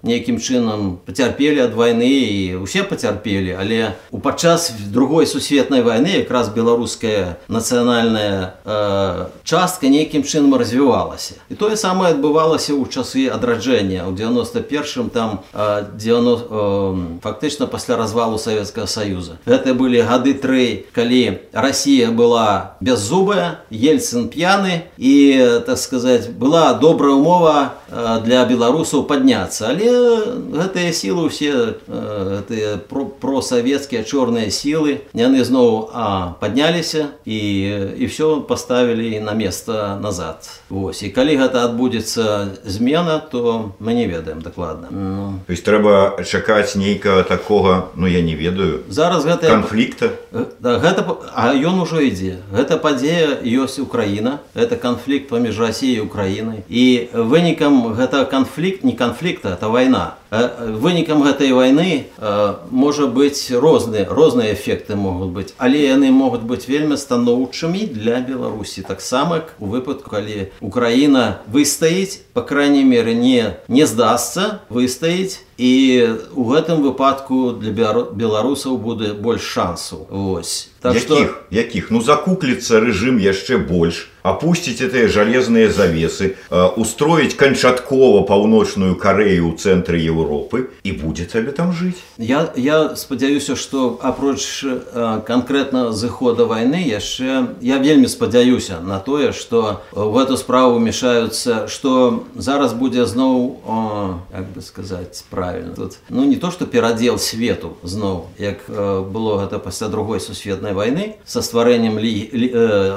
нейкім чынам пацярпелі ад вайны і усе пацярпелі але у падчас другой сусветнай вайны якраз беларуская нацыянальная э, частка нейкім чынам развівалася і тое самае адбывалася ў часы адраджэння ў 91 там 90 э, фактычна пасля развалу Савецкага Саюза гэта былі гады тры калі Росія была беззубая ельцын п'яны і так сказаць была добрая умова Э, для беларусаў падняцца але гэтыя сілы ўсе гэтыя э, просавецкія чорныя сілы яны зноў а падняліся і і все паставілі на место назад Вось і калі гэта адбудзецца змена то мы не ведаем дакладна ну. то есть трэба чакаць нейкага такога ну я не ведаю зараз гэта канфлікта э, да, гэта а ён ужо ідзе гэта падзея ёсць Украіна это канфлікт паміж Росіяй Украінай і вынікам гэта канфлікт не канфлікта это вайна вынікам гэтай вайны можа быць розныя розныя эфекты могуць быць але яны могуць быць вельмі станоўчымі для беларусі таксама у выпадку калі украіна выстаіць по крайней меры не не здасца выстаіць і у гэтым выпадку для беларусаў будзе больш шансаў Вось так якіх, что якіх ну закукліцца рэжым яшчэ больш Опусціць этыя жалезныя завесы устроіць канчаткова паўночную карею ў цэнтры Еўропы і будзе табе там жыць я я спадзяюся што апроч канкрэтна зыхода вайны яшчэ я вельмі спадзяюся на тое што в эту справу мешаюцца што зараз будзе зноў як бы сказаць правильно тут ну не то что перадзел свету зноў як было гэта пасля другой сусветнай войны со стварэннем лі, лі, э,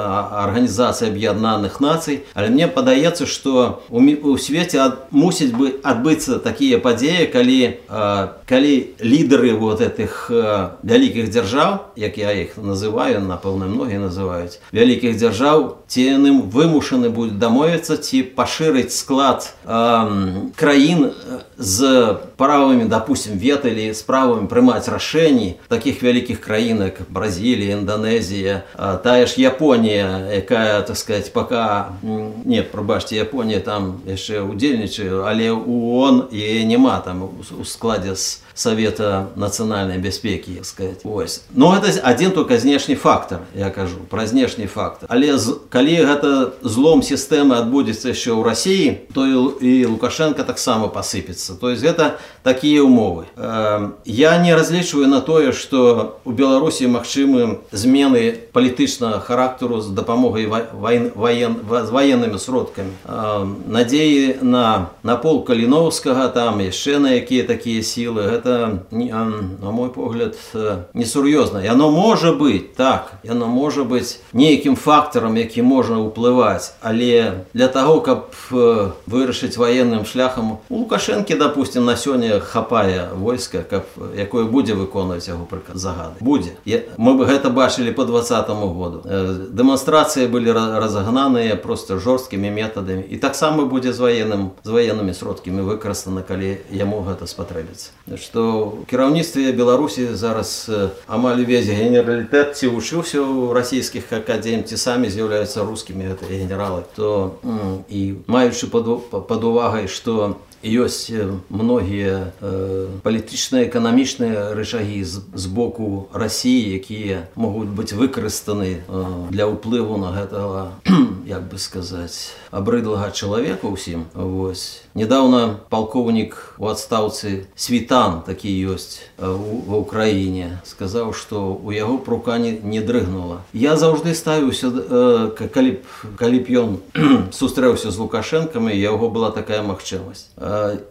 арганізацыя аб'яднаных нацый але мне падаецца что у, свеце ад, мусіць бы адбыцца такія падзеі калі э, калі лідары вот этих э, вялікіх дзяржаў як я іх называю напэўна многія называюць вялікіх дзяржаў ці яным вымушаны будуць дамовіцца ці пашырыць склад э, краін з правамі допустим веталі справамі прымаць рашэнні таких вялікіх краінак бразілія Індонезія тая ж Японія якая так сказать пока не прабачце Японія там яшчэ удзельнічаю але ООН яе няма там у складзе з Совета национальной безпеки, сказать. Ось. Но это один только внешний фактор, я кажу, про внешний фактор. Але коли это злом системы отбудется еще у России, то и Лукашенко так само посыпется. То есть это такие умовы. Я не различиваю на то, что у Беларуси магчымы змены политичного характеру с допомогой воен, воен, военными сродками. Надеи на, на пол Калиновского, там еще на какие такие силы, гэта на мой погляд несур'ёзна. Яно можа быть так яно можа быть нейкім фактарам які можна ўплываць. Але для того каб вырашыць военным шляхам у лукашэнкі допустим на сёння хапае войска каб якое будзе выконваць яго прыказ загады. Будзе. Мы бы гэта бачылі по двадцатому году. Дэманстрацыі былі разагнаныя просто жорсткімі метадамі і таксама будзе з военным з военнымі сродкамі выкарыстана калі яму гэта спатрэбіцца что у кіраўніцтве беларусі зараз амаль увесь генералітэт ці вучыўся ў расійскіх академ ці самі з'яўляюцца рускімі гэтыя генералы то і маючы пад увагай што ёсць многія э, палітычныя эканамічныя рычагі з, з боку рассіі якія могуць быць выкарыстаны э, для ўплыву на гэтага як бы сказаць абрыдлага чалавека ўсім вось недавно полковнік у адстаўцы світан такі ёсць ва ўкраіне сказаў што у яго прука не, не дрыгнула я заўжды ставіўся э, калі б калі б ён сустрэўся з лукашэнкамі яго была такая магчымасць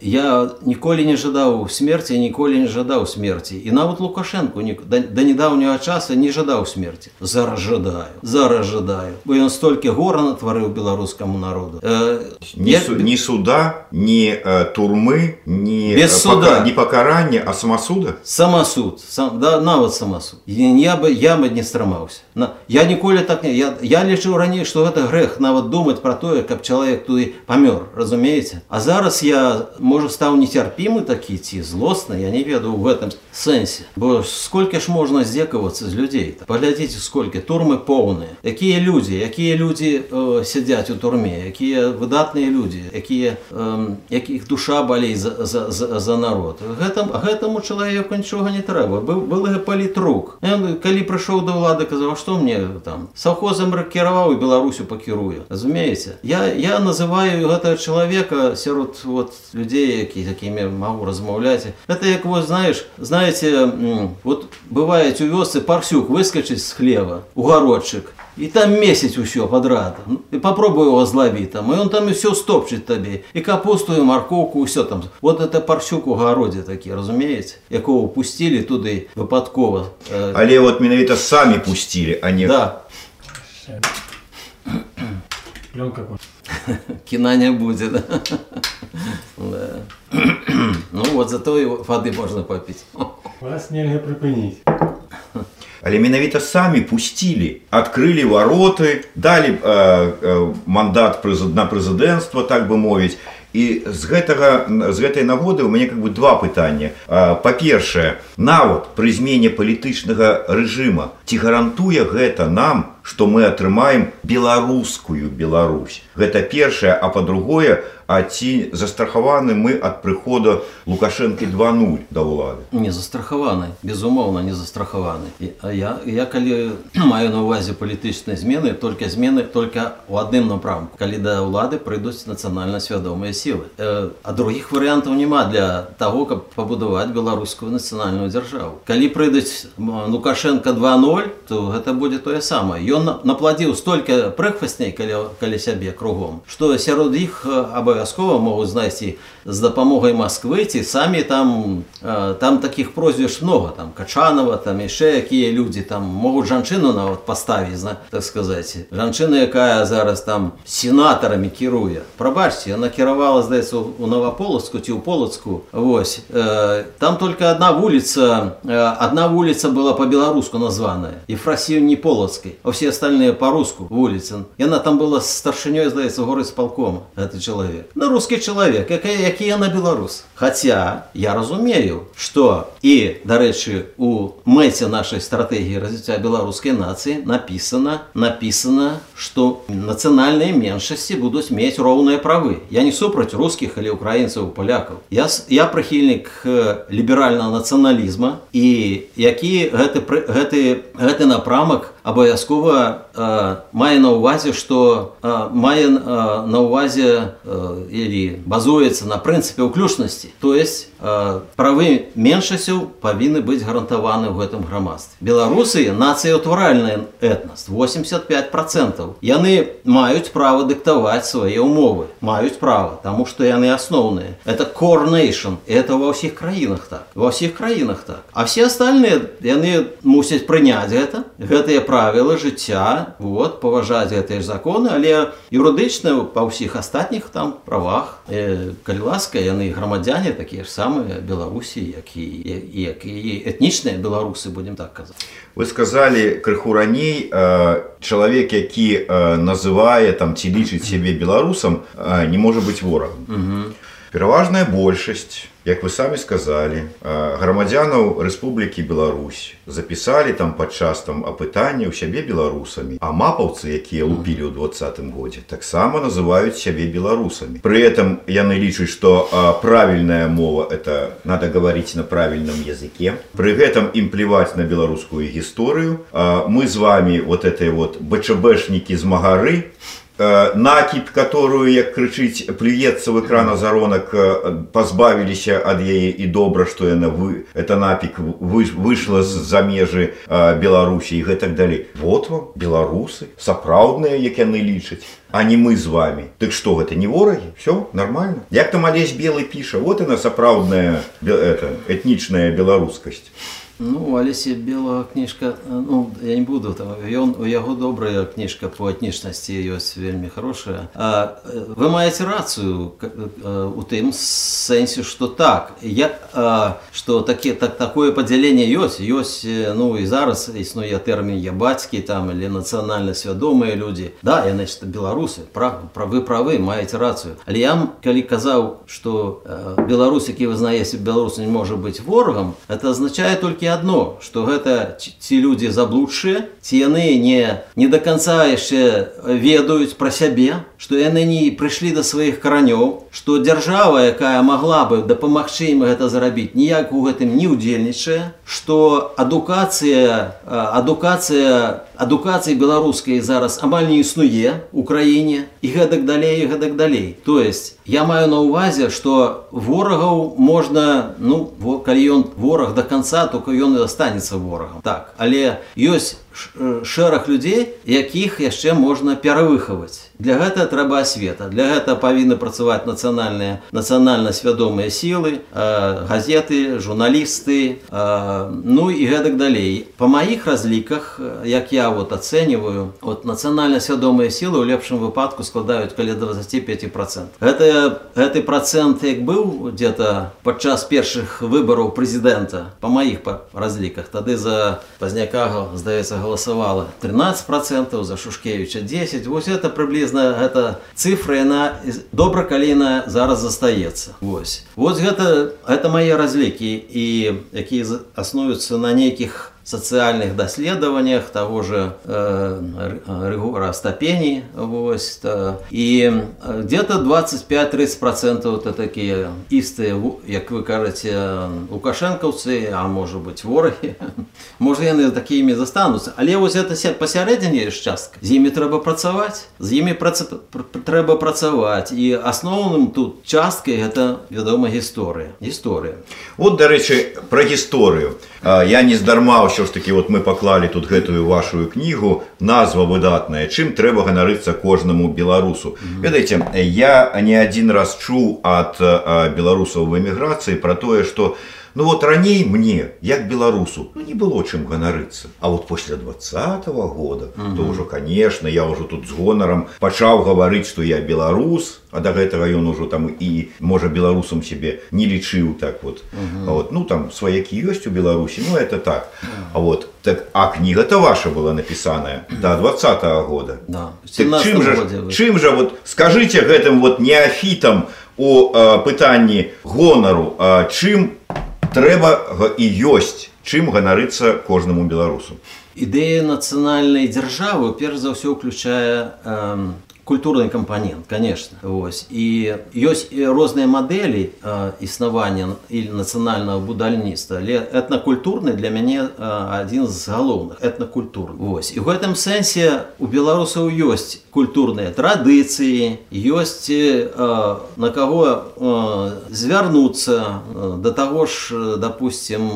я ніколі не жадаў смерці ніколі не жадаў смерці і нават лукашенко да, да недаўняга часа не жадаў смерці зараз жадаю зараз жадаю бо ён столькі гора натварыў беларускаму народу э, не, я... су, не суда не э, турмы не без суда пока, не пакарання а самасуда самасуд сам да нават самасуд я бы я бы не страмаўся на я ніколі так не я, я лічыў раней што гэта грэх нават думаць пра тое каб чалавек туды памёр разумееце а зараз я можа стаў нецярпімы такі ці злосны я не ведаю в гэтым сэнсе бо сколькі ж можна здзекавацца з людзей паглядзіце сколькі турмы поўныя якія людзі якія людзі э, сядзяць у турме якія выдатныя людзі якія э, якіх душа балей за, за, за, за народ гэтым гэтаму чалавеку нічога не трэба быў был палітрук калі прыйшоў да ўлады казаў што мне там саўхозам кіраваў беларусю пакірую разумееце я я называю гэтага чалавека сярод вот людей які якімі магу размаўляць это як вы знаешь знаете вот бывает у вёсы парсюк выскочыць з хлева угародчык і там месяц усё подрад і попробую его злавіць там і он там і все стопчыць табе і капустую маркоўку ўсё там вот это парсюк у гародзе такі разумееце якого пусцілі туды выпадкова але вот менавіта самі пусцілі а не да кіна не будзе да? да. ну вот зато і воды можна попіць вас нельга прыпыніць але менавіта самі пусцілі адкрылі вароты далі э, э, мандат на прэзідэнцтва так бы мовіць і з гэтага з гэтай нагоды у мяне как бы два пытання па-першае нават пры змене палітычнага рэжыма ці гарантуе гэта нам што мы атрымаем беларускую Беларусь гэта першае а па-другое а ці застрахаваны мы ад прыхода лукашэнкі 20 да ўлады не застрахаваны безумоўна не застрахаваны а я я калі маю на увазе палітычнай змены только змены только у адным напрамку калі да ўлады прыйдуць нацыянальна свядомыя сілы э, а других варыянтаў няма для того каб пабудаваць беларускую нацыянальную дзяржаву калі прыйдуць лукашенко 20 то гэта будзе тое самае ён на- напладзіў столькі прыхвасней каля, каля сябе кругом што сярод іх э, абавязкова могуць знайсці з дапамогай Масквы ці самі там э, там такіх прозвішч много там качанова там яшчэ якія людзі там могуць жанчыну нават паставіць зна- так сказаць жанчына якая зараз там сенатарамі кіруе прабачце яна кіравала здаецца у- у наваполацку ці ў полацку Вось э, там только одна вуліца э, одна вуліца была по-беларуску названая Ефросіўні полацкай а все остальные по-руску вуліцы яна там была старшынёй здаецца горы сполкома гэты чалавек ну русский чалавек якая які яна беларус Хаця я разумею что і дарэчы у мэце нашай стратэгіі развіцця беларускай нацыі написано написано что нацыянальныя меншасці будуць мець роўныя правы я не супраць рускіх или украінцаў палякаў я с- я прыхільнік э, ліберальнага нацыяналізма і які гэты пры- гэты гэты напрамак абавязкова э, мае на ўвазе што э, мае э, на ўвазе э, или базуецца на прынцыпе ўключнасці то есть э, правы меншасцяў павінны быць гарантаваны ў гэтым грамадстве беларусы нацыяўтваральны этнас 85 процентов яны маюць права дыктаваць свае ўмовы маюць права таму што яны асноўныя это core nation и это ва ўсіх краінах так ва ўсіх краінах так а все остальные яны мусяць прыняць гэта гэтыя правілы жыцця вот паважаць гэтыя ж законы але юрыдычна па ўсіх астатніх там правах э, калі ласка яны грамадзяне такія ж самыя беларусі як і як і этнічныя беларусы будем так казаць Вы сказалі крыху раней э, чалавек, які э, называе там ці лічыць сябе беларусам, э, не можа быць ворагам. Пераважная большасць, як вы самі сказалі, э, грамадзянаў Рэспублікі Беларусь запісалі там падчас там апытання ў сябе беларусамі, а мапаўцы, якія лупілі ў двадцатым годзе, таксама называюць сябе беларусамі. Пры этом яны лічаць, што э, правільная мова это надо говорить на правильном языке. При этом им плевать на белорусскую историю. А Мы с вами вот этой вот БЧБшники з Магары, э, накіпь, которую, як крычыць, плюецца в экран азаронак, э, пазбавіліся ад яе і добра, што яна вы, это напік вы, выйшла з-за межы э, Беларусі і гэтак далей. Вот вам беларусы, сапраўдныя, як яны лічаць а не мы з вами. Дык што гэта не ворагі? Все нормально. Як там алесь белы піша, вот яна сапраўдная бе- это, этнічная беларускасць. Ну, Алесе Белая кніжка, ну, я не буду, там, ён, у яго добрая кніжка по этнічнасці ёсць вельмі хорошая. А, э, вы маеце рацыю к- э, у тым сэнсе, што так, я, а, што такі, так, такое падзяленне ёсць, ёсць, э, ну, і зараз існуе тэрмін я бацькі там, или нацыянальна свядомыя людзі. Да, яны ж беларусы, пра, пра, вы правы, маеце рацыю. Але я, м, калі казаў, што э, беларус, які вызнае себе беларус не можа быць ворагам, это азначае толькі адно, што гэта ці- ці людзі заблудшыя, ці яны не, не до конца яшчэ ведаюць пра сябе, што яны не прыйшлі да сваіх каранёў, што дзяржава, якая магла бы дапамагчы ім гэта зрабіць, ніяк у гэтым не ўдзельнічае, што адукацыя, э, адукацыя адукацыі беларускай зараз амаль не існуе у краіне і гэтак далей і гэтак далей то есть я маю на ўвазе што ворагаў можна ну во, калі ён вораг до конца только ён і астанецца ворагам так але ёсць ш- э, шэраг людзей якіх яшчэ можна перавыхаваць для гэта трэба асвета для гэта павінны працаваць нацыянальныя нацыянальна свядомыя сілы э, газеты журналісты э, ну і гэтак далей по маіх разліках э, як я вот ацэньваю вот нацыянальна свядомыя сілы ў лепшым выпадку складаюць каля 25 процент гэта гэты процент як быў где-то падчас першых выбараў прэзідэнта по маіх па разліках тады за пазняка здаецца галасавала 13 процентов за шушкевича 10 вось это прыблізна гэта цифра яна з- добра каліна зараз застаецца Вось вот гэта это мае разлікі і якія з- аснуюцца на нейкіх сацыяльных даследаваннях того же э, р- рыгора стапені вось та. і э, где-то 25-30 процентов это такія істыя ву- як вы кажаце лукашэнкаўцы а можа быть ворагі можа яны такімі застануцца але вось это ся- пасярэдзіне ж частка з імі трэба працаваць з імі праца... пр- пр- трэба працаваць і асноўным тут часткай гэта вядома гісторыя гісторыя Вот, дарэчы, пра гісторыю. я не здарма ўсё ж таки вот мы паклалі тут гэтую вашу кнігу назва выдатная чым трэба ганарыцца кожнаму беларусу ведаеце я не адзін раз чуў ад беларусаў в эміграцыі про тое что у Ну вот раней мне, як беларусу, ну, не было чым ганарыцца. А вот после двадцатого года, угу. то ўжо конечно, я ўжо тут з гонарам пачаў гаварыць, што я беларус, а да гэтага ён ужо там і можа беларусам себе не лічыў так вот. Угу. А вот ну там сваякі ёсць у Беларусі, ну это так. А вот так а кніга-то ваша была напісаная до двадцатого года. Да. Так, чым жа, чым жа вот скажите гэтым вот неафітам у э, пытанні гонару, э, чым трэба і ёсць чым ганарыцца кожнаму беларусу ідэя нацыянальнай дзяржавы перш за ўсё ўключае э, культурны кампанент конечно вось і ёсць розныя мадэлі існавання і нацыянальнага будальніцтва але этнакультурны для мяне адзін з галоўных этнакультур Вось і ў гэтым сэнсе у беларусаў ёсць культурныя традыцыі ёсць на каго звярнуцца да таго ж допустим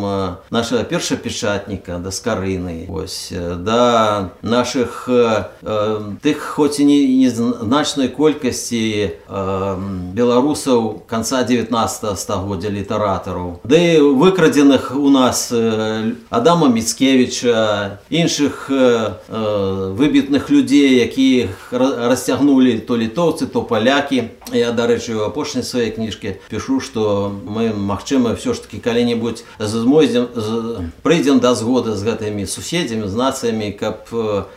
нашага першапечатніка да скарыны ось да наших тых хоць і не не значной колькасці э, беларусаў конца 19 стагоддзя літаратараў ды выкрадзеных у нас э, адама міцкевича іншых э, э, выбітных людзей якіх расцягнулі то літоўцы то палякі я дарэчы у апошняй сваёй кніжкі пішу что мы магчыма все ж таки калі-нибудь змойдзем прыйдзем да згоды з гэтымі суседзямі з нацыямі каб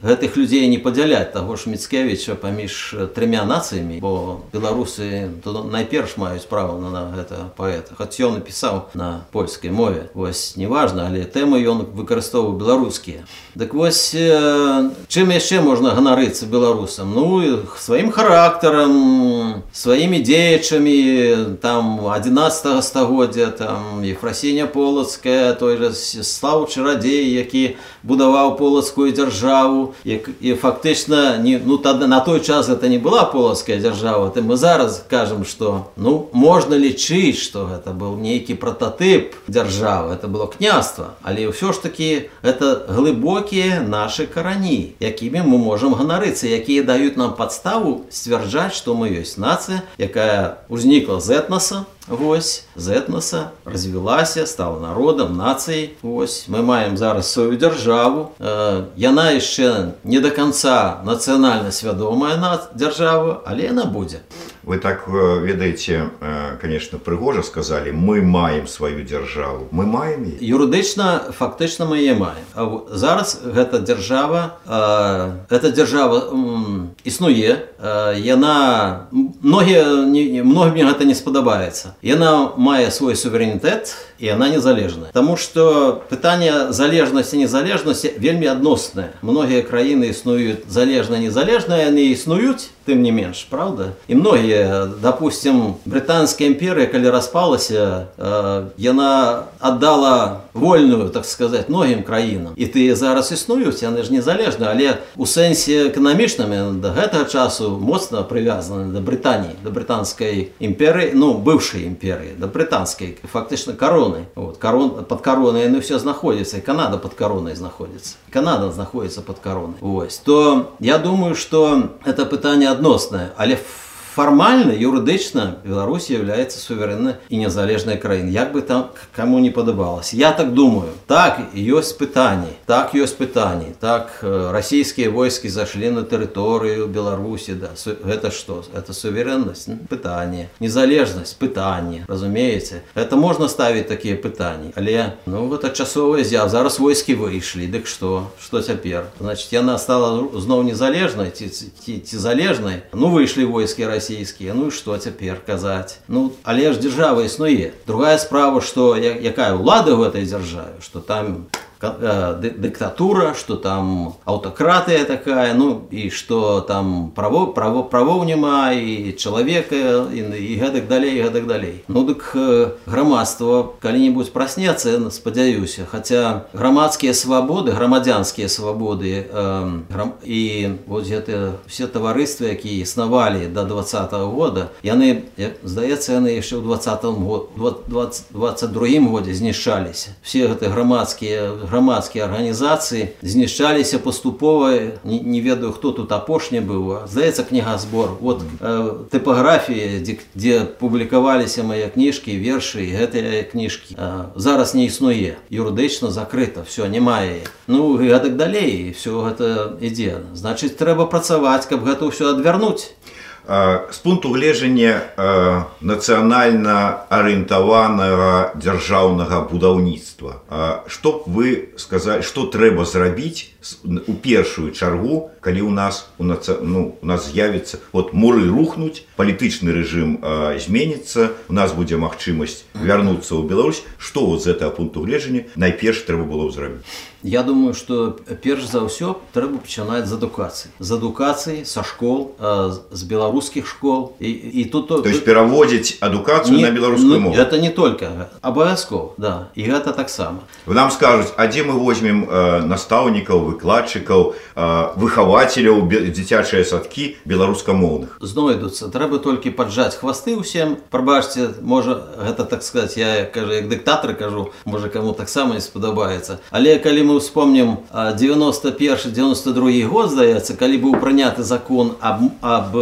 гэтых людзей не падзяляць таго ж міцкевича паміж паміж трымя нацыямі бо беларусы найперш маюць права на, на гэта паэта хоць ён напісаў на польскай мове вось неважна але тэмы ён выкарыстоўваў беларускія дык вось чым яшчэ можна ганарыцца беларусам ну сваім характарам сваімі дзеячамі там 11 стагоддзя там ефрасіня полацкая той жа славу чарадзей які будаваў полацкую дзяржаву як і фактычна не ну тады на той час это не была полацкая дзяржава ты мы зараз кажам что ну можна лічыць что гэта был нейкі прототып дзяржавы это было княства але ўсё ж таки это глыбокія наши карані якімі мы можем ганарыцца якія даюць нам подставу сцвярджаць что мы ёсць нацыя якая узнікла з этноса Вось з этноса развілася, стала народам, нацыяй. Вось мы маем зараз сваю дзяржаву. Э, яна яшчэ не да канца нацыянальна свядомая на дзяржаву, але яна будзе Вы так э, ведаеце, э, конечно, прыгожа сказалі, мы маем сваю дзяржаву. Мы маем яе. Юрыдычна фактычна мы яе маем. А зараз гэта дзяржава, эта дзяржава існуе. Яна многія многім мне гэта не спадабаецца яна мае свой суверэнітэт і она незалежная Таму что пытанне залежнасці незалежнасці вельмі адноснае многія краіны існуюць залежна незалежна яны існуюць тым не менш правда і многія допустим брытанская імперыя калі распалася э, яна аддала вольную так сказать многім краінам і ты зараз існуюць яны ж незалежна але у сэнсе эканамічнымі да гэтага часу моцна прывязаны да брытаніі да брытанскай імперыі ну бывшай імперыі да брытанскай фактычна кароны вот карон под каронай яны все знаходзіцца і канада под каронай знаходзіцца канада знаходіцца под каронай ось то я думаю что это пытанне адносная але в фармальна юрыдычна Беларусь является суверэнна і незалежнай краін як бы там кому не падабалось я так думаю так ёсць пытанні так ёсць пытанні так э, расійскія войскі зашлі на тэрыторыю беларусі да гэта что это суверэннасць пытанне незалежнасць пытанне разумееце это можна ставіць такія пытанні але ну гэта часовая з'яв зараз войскі выйшлі дык что что цяпер значит яна стала зноў незалежнай ці ці, ці залежнай ну выйшлі войскі России расійскія ну і што цяпер казаць ну але ж дзяржава існуе другая справа што якая ўлада ў гэтай дзяржаве што там э, диктатура, что там аутократия такая, ну и что там право, право, правов нема, и человека, и, и гэтак далей, и гэтак далей. Ну дык э, грамадство калі-нибудь праснецца, спадзяюся, хотя грамадскія свабоды, грамадзянскія свабоды э, грам, і вот гэта все таварыствы, якія існавалі до двадцатого -го года, яны, здаецца, яны яшчэ ў 20 22 годзе знішчаліся. Все гэты грамадскія грамадскія арганізацыі знішчаліся паступова не, не ведаю хто тут апошні быў здаецца кнігазбор вот э, тыпаграфіі дзе, дзе публікаваліся мае кніжкі вершы гэтыя кніжкі э, зараз не існуе юрыдычна закрыта все не мае ну гэтак далей все гэта ідзе значыць трэба працаваць каб гэта ўсё адвярнуць з пункту гледжання нацыянальна арыентаванага дзяржаўнага будаўніцтва што б вы сказаць што трэба зрабіць у першую чаргу калі у нас у наца... ну, у нас з'явіцца вот муры рухнуць палітычны рэжым зменіцца у нас будзе магчымасць вярнуцца ў Беларусь што вот з гэтага пункту гледжання найперш трэба было зрабіць Я думаю, што перш за ўсё трэба пачынаць з адукацыі. З адукацыі, са школ, з беларускіх школ. І, і тут то есть пераводзіць адукацыю не, на беларускую ну, мову. Это не только абавязков, да, і гэта таксама. Вы нам скажуць, а дзе мы возьмем э, настаўнікаў, выкладчыкаў, э, выхавацеляў дзіцячыя садкі беларускамоўных. Знойдуцца, трэба толькі паджаць хвасты ўсім. Прабачце, можа гэта так сказаць, я кажу як дыктатар кажу, можа каму таксама не спадабаецца. Але калі мы вспомним 91-92 год, здаецца, калі быў прыняты закон об, об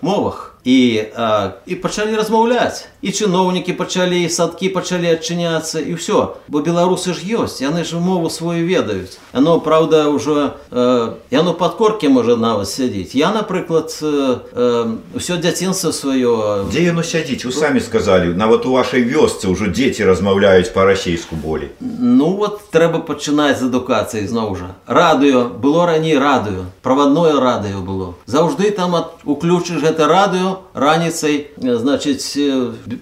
мовах, і, а, і пачалі размаўляць і чыноўнікі пачалі садкі пачалі адчыняцца і ўсё бо беларусы ж ёсць яны ж мову сваю ведаюць оно праўда ўжо э, яно падкоркі можа нават сядзіць я напрыклад э, э, ўсё дзяцінства сваё дзе яно сядзіць вы самі сказалі нават у вашай вёсцы ўжо дзеці размаўляюць па-расейску болей ну вот трэба пачынаць з адукацыі зноў жа радыё было раней радыё правадное радыё было заўжды там ад уключыш гэта радыё раніцай значыць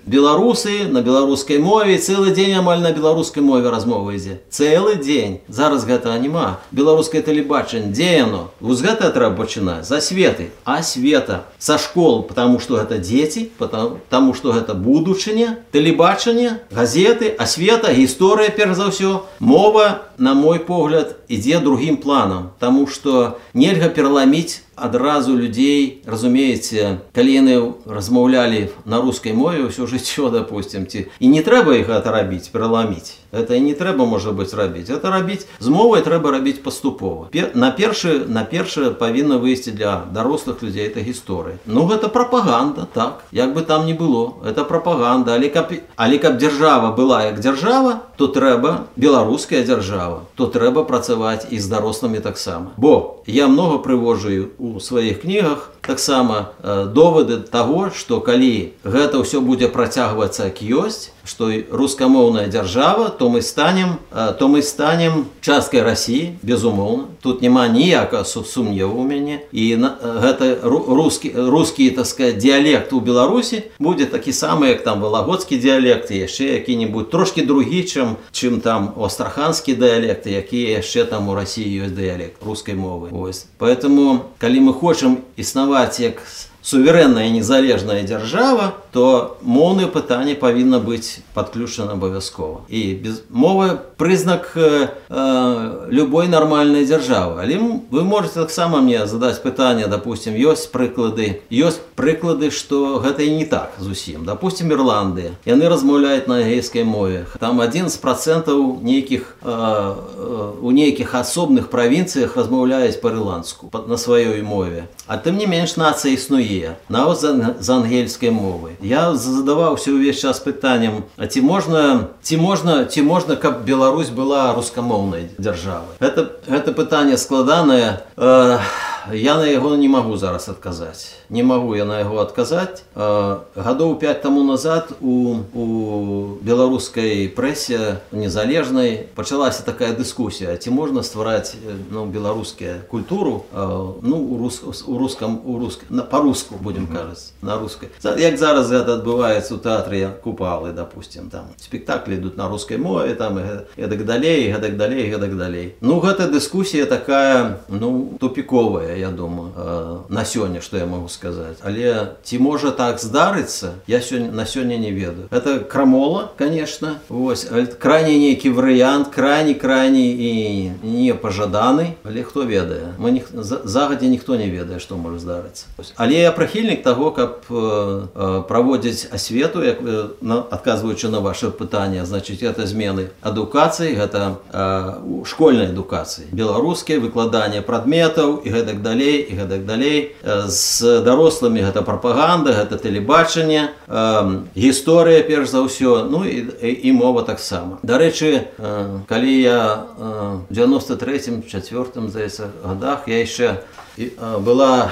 беларусы на беларускай мове цэлы дзень амаль на беларускай мове размова ідзе цэлы дзень зараз гэта няма беларускае тэлебачанне дзе яно вось гэта трэба пачынаць за светы а света са школ потому что гэта дзеці потому таму что гэта будучыня тэлебачанне газеты асвета гісторыя перш за ўсё мова на мой погляд ідзе другім планам тому что нельга пераламіць адразу людзей разумееце калі яны размаўлялі на рускай мове ўсё жыццё допустим ці і не трэба іх гэта рабіць пераламіць это не трэба можа быць рабіць это рабіць з мовай трэба рабіць паступова на першы на першае павінна выйсці для дарослых людзей это гісторыя ну гэта прапаганда так як бы там не было это прапаганда але каб але каб дзяржава была як дзяржава то трэба беларуская дзяржава то трэба працаваць і з дарослымі таксама бо я много прывожаю у сваіх кнігах таксама э, доводы таго што калі гэта ўсё будзе працягвацца як ёсць што рускамоўная дзяржава то мы станем э, то мы станем часткай рассіі безумоўна тут няма ніякага сумневу у мяне і на, э, гэта рускі рускі таская дыялект у беларусі будзе такі самы як там валагодскі дыялект яшчэ які-нибудь трошки другі чым чым там астраханскі дыялекты якія яшчэ там у рассіі ёсць дыялект рускай мовы ось поэтому калі мы хочам існаваць як суверэнная незалежная дзяржава то моўнае пытанне павінна быць падключана абавязкова і без мовы прызнак э, э, любой нармальнай дзяржавы але вы можете таксама мне задаць пытанне допустим ёсць прыклады ёсць прыклады что гэта і не так зусім допустим ірландыя яны размаўляюць на гейскай мове там один з процентаў нейкіх э, э, у нейкіх асобных правінцыях размаўляюць па-ірландску на сваёй мове а тым не менш нацыя існуе нават з ангельскай мовы я задаваўся ўвесь час пытанням А ці можна ці можна ці можна каб Беларусь была рускамоўнай дзяржавы это гэта пытанне складанае э, я на яго не магу зараз адказаць не магу я на яго адказаць гадоў 5 таму назад у, у беларускай прэсе незалежнай пачалася такая дыскусія ці можна ствараць ну, беларускія культуру ну у рус у рускам у рус на по-руску будем кажаць на рускай як зараз гэта адбываецца у тэатры купалы допустим там спектаклі ідуць на рускай мове там гэтак далей гэтак далей гэтак далей ну гэта дыскусія такая ну тупіковая я думаю на сёння что я могу сказаць але ці можа так здарыцца я сёння на сёння не ведаю. Это крамола конечно. Вось крайне нейкі варыянт крайне крайне і не пажаданы але хто ведае мы не загадзе ніхто не ведае што можа здарыцца але я прыхільнік таго каб праводзіць асвету як адказваючы на ваше пытанне значыць это змены адукацыі гэта школьнай адукацыі беларускія выкладанне прадметаў і гэтак далей і гэтак далей. З дарослымі гэта прапаганда гэта тэлебачанне гісторыя перш за ўсё ну і, і мова таксама. Дарэчы калі я 93 четвертым здаецца годах я яшчэ была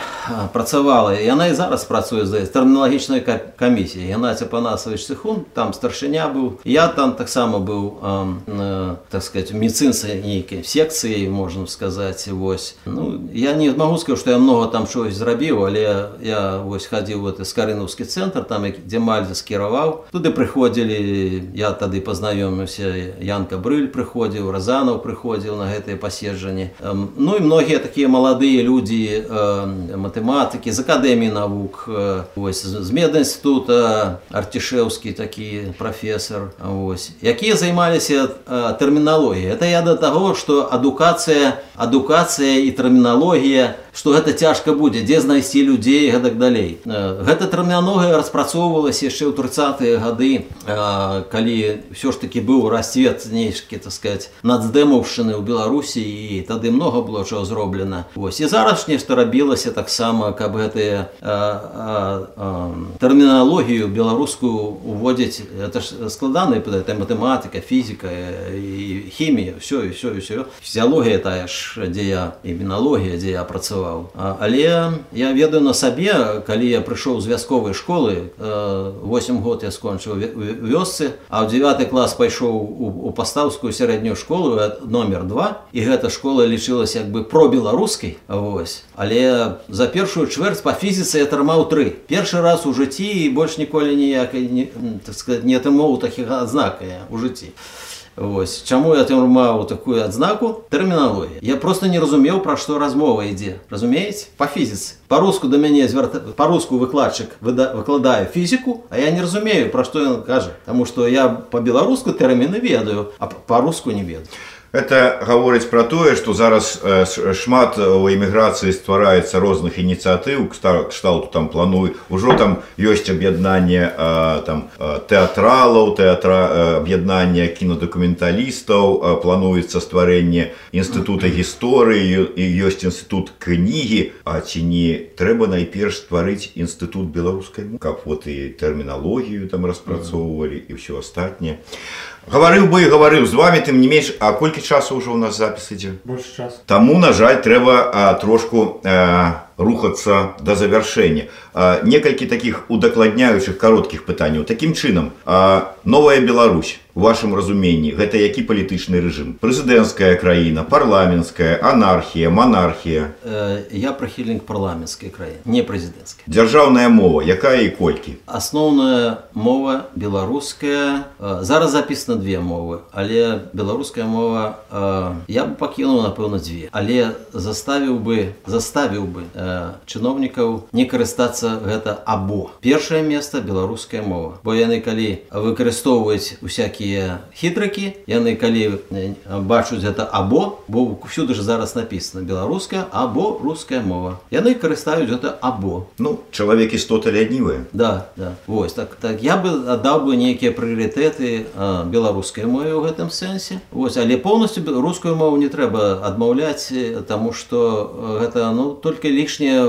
працавала яна і зараз працуе за тэрміналагічнай камісіі Геннадзя панасович цехун там старшыня быў я там таксама быў э, так сказать медицинцы нейкай секцыі можна сказаць вось ну я не магу сказать что я много там чогось зрабіў але я вось хадзіў вот скарынаўскі цэнтр там дзе мальдзе скіраваў туды прыходзілі я тады пазнаёміўся янка брыль прыходзіў разанаў прыходзіў на гэтыя паседжанні ну і многія такія маладыя людзі людзі э, матэматыкі з акадэміі навук э, ось, з медінститута арцішеўскі такі прафесор ось, якія займаліся э, тэрміналогіяй это я да таго што адукацыя адукацыя і тэрміналогія што гэта цяжка будзе дзе знайсці людзей гэтак далей гэта тэрмінологія распрацоўвалася яшчэ ў тридцатые гады калі ўсё ж таки быў расцвет нейкі так сказать нацдэмаўшчыны ў беларусі і тады много было чаго зроблена ось і зараз ж нешта рабілася таксама каб гэтыя тэрміналогію беларускую уводзіць это ж складаная это матэматыка фізіка і хімія все і все і все фізіялогія тая ж дзе я іміналогія дзе я працаваў але я ведаю на сабе калі я прыйшоў з вясковай школы 8 год я скончыў вёсцы а ў 9 клас пайшоў у пастаўскую сярэднюю школу номер два і гэта школа лічылася як бы про беларускай вось вось але за першую чвэрць па фізіцы я атрымаў тры першы раз у жыцці і больш ніколі ніякай не, так сказать не атрымоў такіх адзнакая у жыцці Вось чаму я атрымаў такую адзнаку тэрміналогія я просто не разумеў пра што размова ідзе разумееце па фізіцы па-руску да мяне звярта па-руску выкладчык выкладае фізіку а я не разумею пра што ён кажа Таму што я па-беларуску тэрміны ведаю а па-руску не ведаю Это гаворыць пра тое, што зараз шмат у эміграцыі ствараецца розных ініцыятыў кшталту там планую ужо там ёсць аб'яднанне там тэатралаў тэатра аб'яднання кінадакументалістаў плануецца стварэнне інстытута гісторыі і ёсць інстытут кнігі А ці не трэба найперш стварыць інстытут беларускай каб вот і тэрміналогію там распрацоўвалі і ўсё астатняе гаварыў бы і гаварыў з вами тым не менш а колькі часу ўжо ў нас запіс ідзе Таму на жаль трэба а, трошку а, рухацца да завяршэння Некалькі такіх удакладняючых кароткіх пытанняў. Такім чынам новая Беларусь у вашым разуменні гэта які палітычны рэжым? Прэзідэнцкая краіна парламенская анархія монархія э, я прыхільнік парламенцкай краіны не прэзідэнцкая дзяржаўная мова якая і колькі? Асноўная мова беларуская э, зараз запісана две мовы але беларуская мова э, я бы пакінуў напэўна дзве. Але заставіў бы заставіў бы чыноўнікаў не карыстацца гэта або першае место беларуская мова бо яны калі выкарыстоўваюць усякія такія хітрыкі яны калі бачуць гэта або бо ўсюды ж зараз написано беларуская або руская мова яны карыстаюць гэта або ну чалавек істота лянівыя да да вось так так я бы аддаў бы нейкія прыярытэты беларускай мове ў гэтым сэнсе вось але полностью беларускую мову не трэба адмаўляць таму что гэта ну только лішнее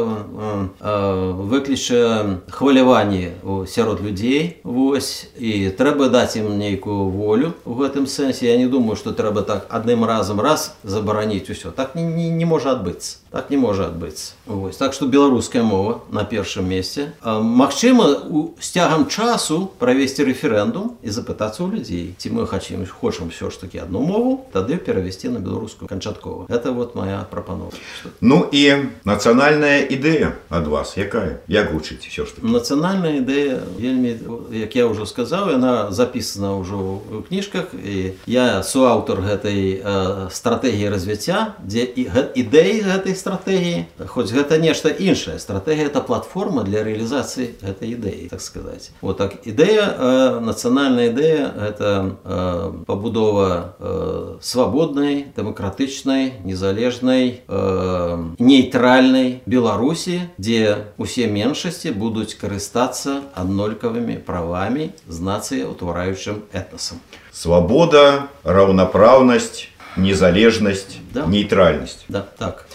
выкліча хваляванні у- сярод людзей вось і трэба даць ім нейкую волю у гэтым сэнсе я не думаю што трэба так адным разам раз забараніць усё так не, не, не можа адбыцца так не можа адбыцца вось так што беларуская мова на першым месце А, Магчыма у з цягам часу правесці рэферэндум і запытацца ў людзей ці мы хацім хочам все ж таки одну мову тады перавесці на беларускую канчаткова это вот моя прапанова Што- Ну і нацыянальная ідэя ад вас якая як гучыць все ж таки нацыянальная ідэя вельмі як я ўжо сказаў яна запісана ўжо ў кніжках і я суаўтар гэтай э, стратэгіі развіцця дзе і гэ- ідэі гэтай стратэгіі хоць гэта нешта іншае стратэгія это платформа для рэалізацыі гэтай ідэі так сказаць вот так ідэя э, нацыянальная ідэя это э, пабудова э, свабоднай дэмакратычнай незалежнай э, нейтральнай беларусі дзе усе меншасці будуць карыстацца аднолькавымі правамі з нацыяй утвараючым этнасам свабода раўнапраўнасць незалежнасць Да. нейтральнасць да так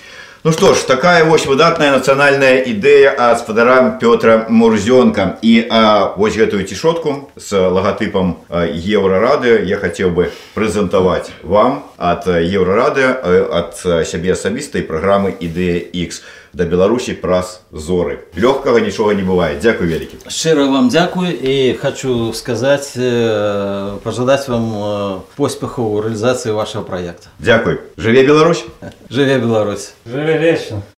Ну што ж такая вось выдатная нацыянальная ідэя ад спадара Пётра Мурзёнка і а, вось гэтую цішотку з лагатыпам а, еўрарады я хацеў бы прэзентаваць вам ад еўрарады а, ад а, сябе асабістай праграмы ідэя X да Беларусі праз зоры лёгкага нічога не бывае Дзякуй вялікі шчыра вам дзякую і хочу сказаць э, пажадаць вам э, поспеху ў рэалізацыі вашего проекта Дзякуй жыве Беларусь жыве Беларусь Живе вечно.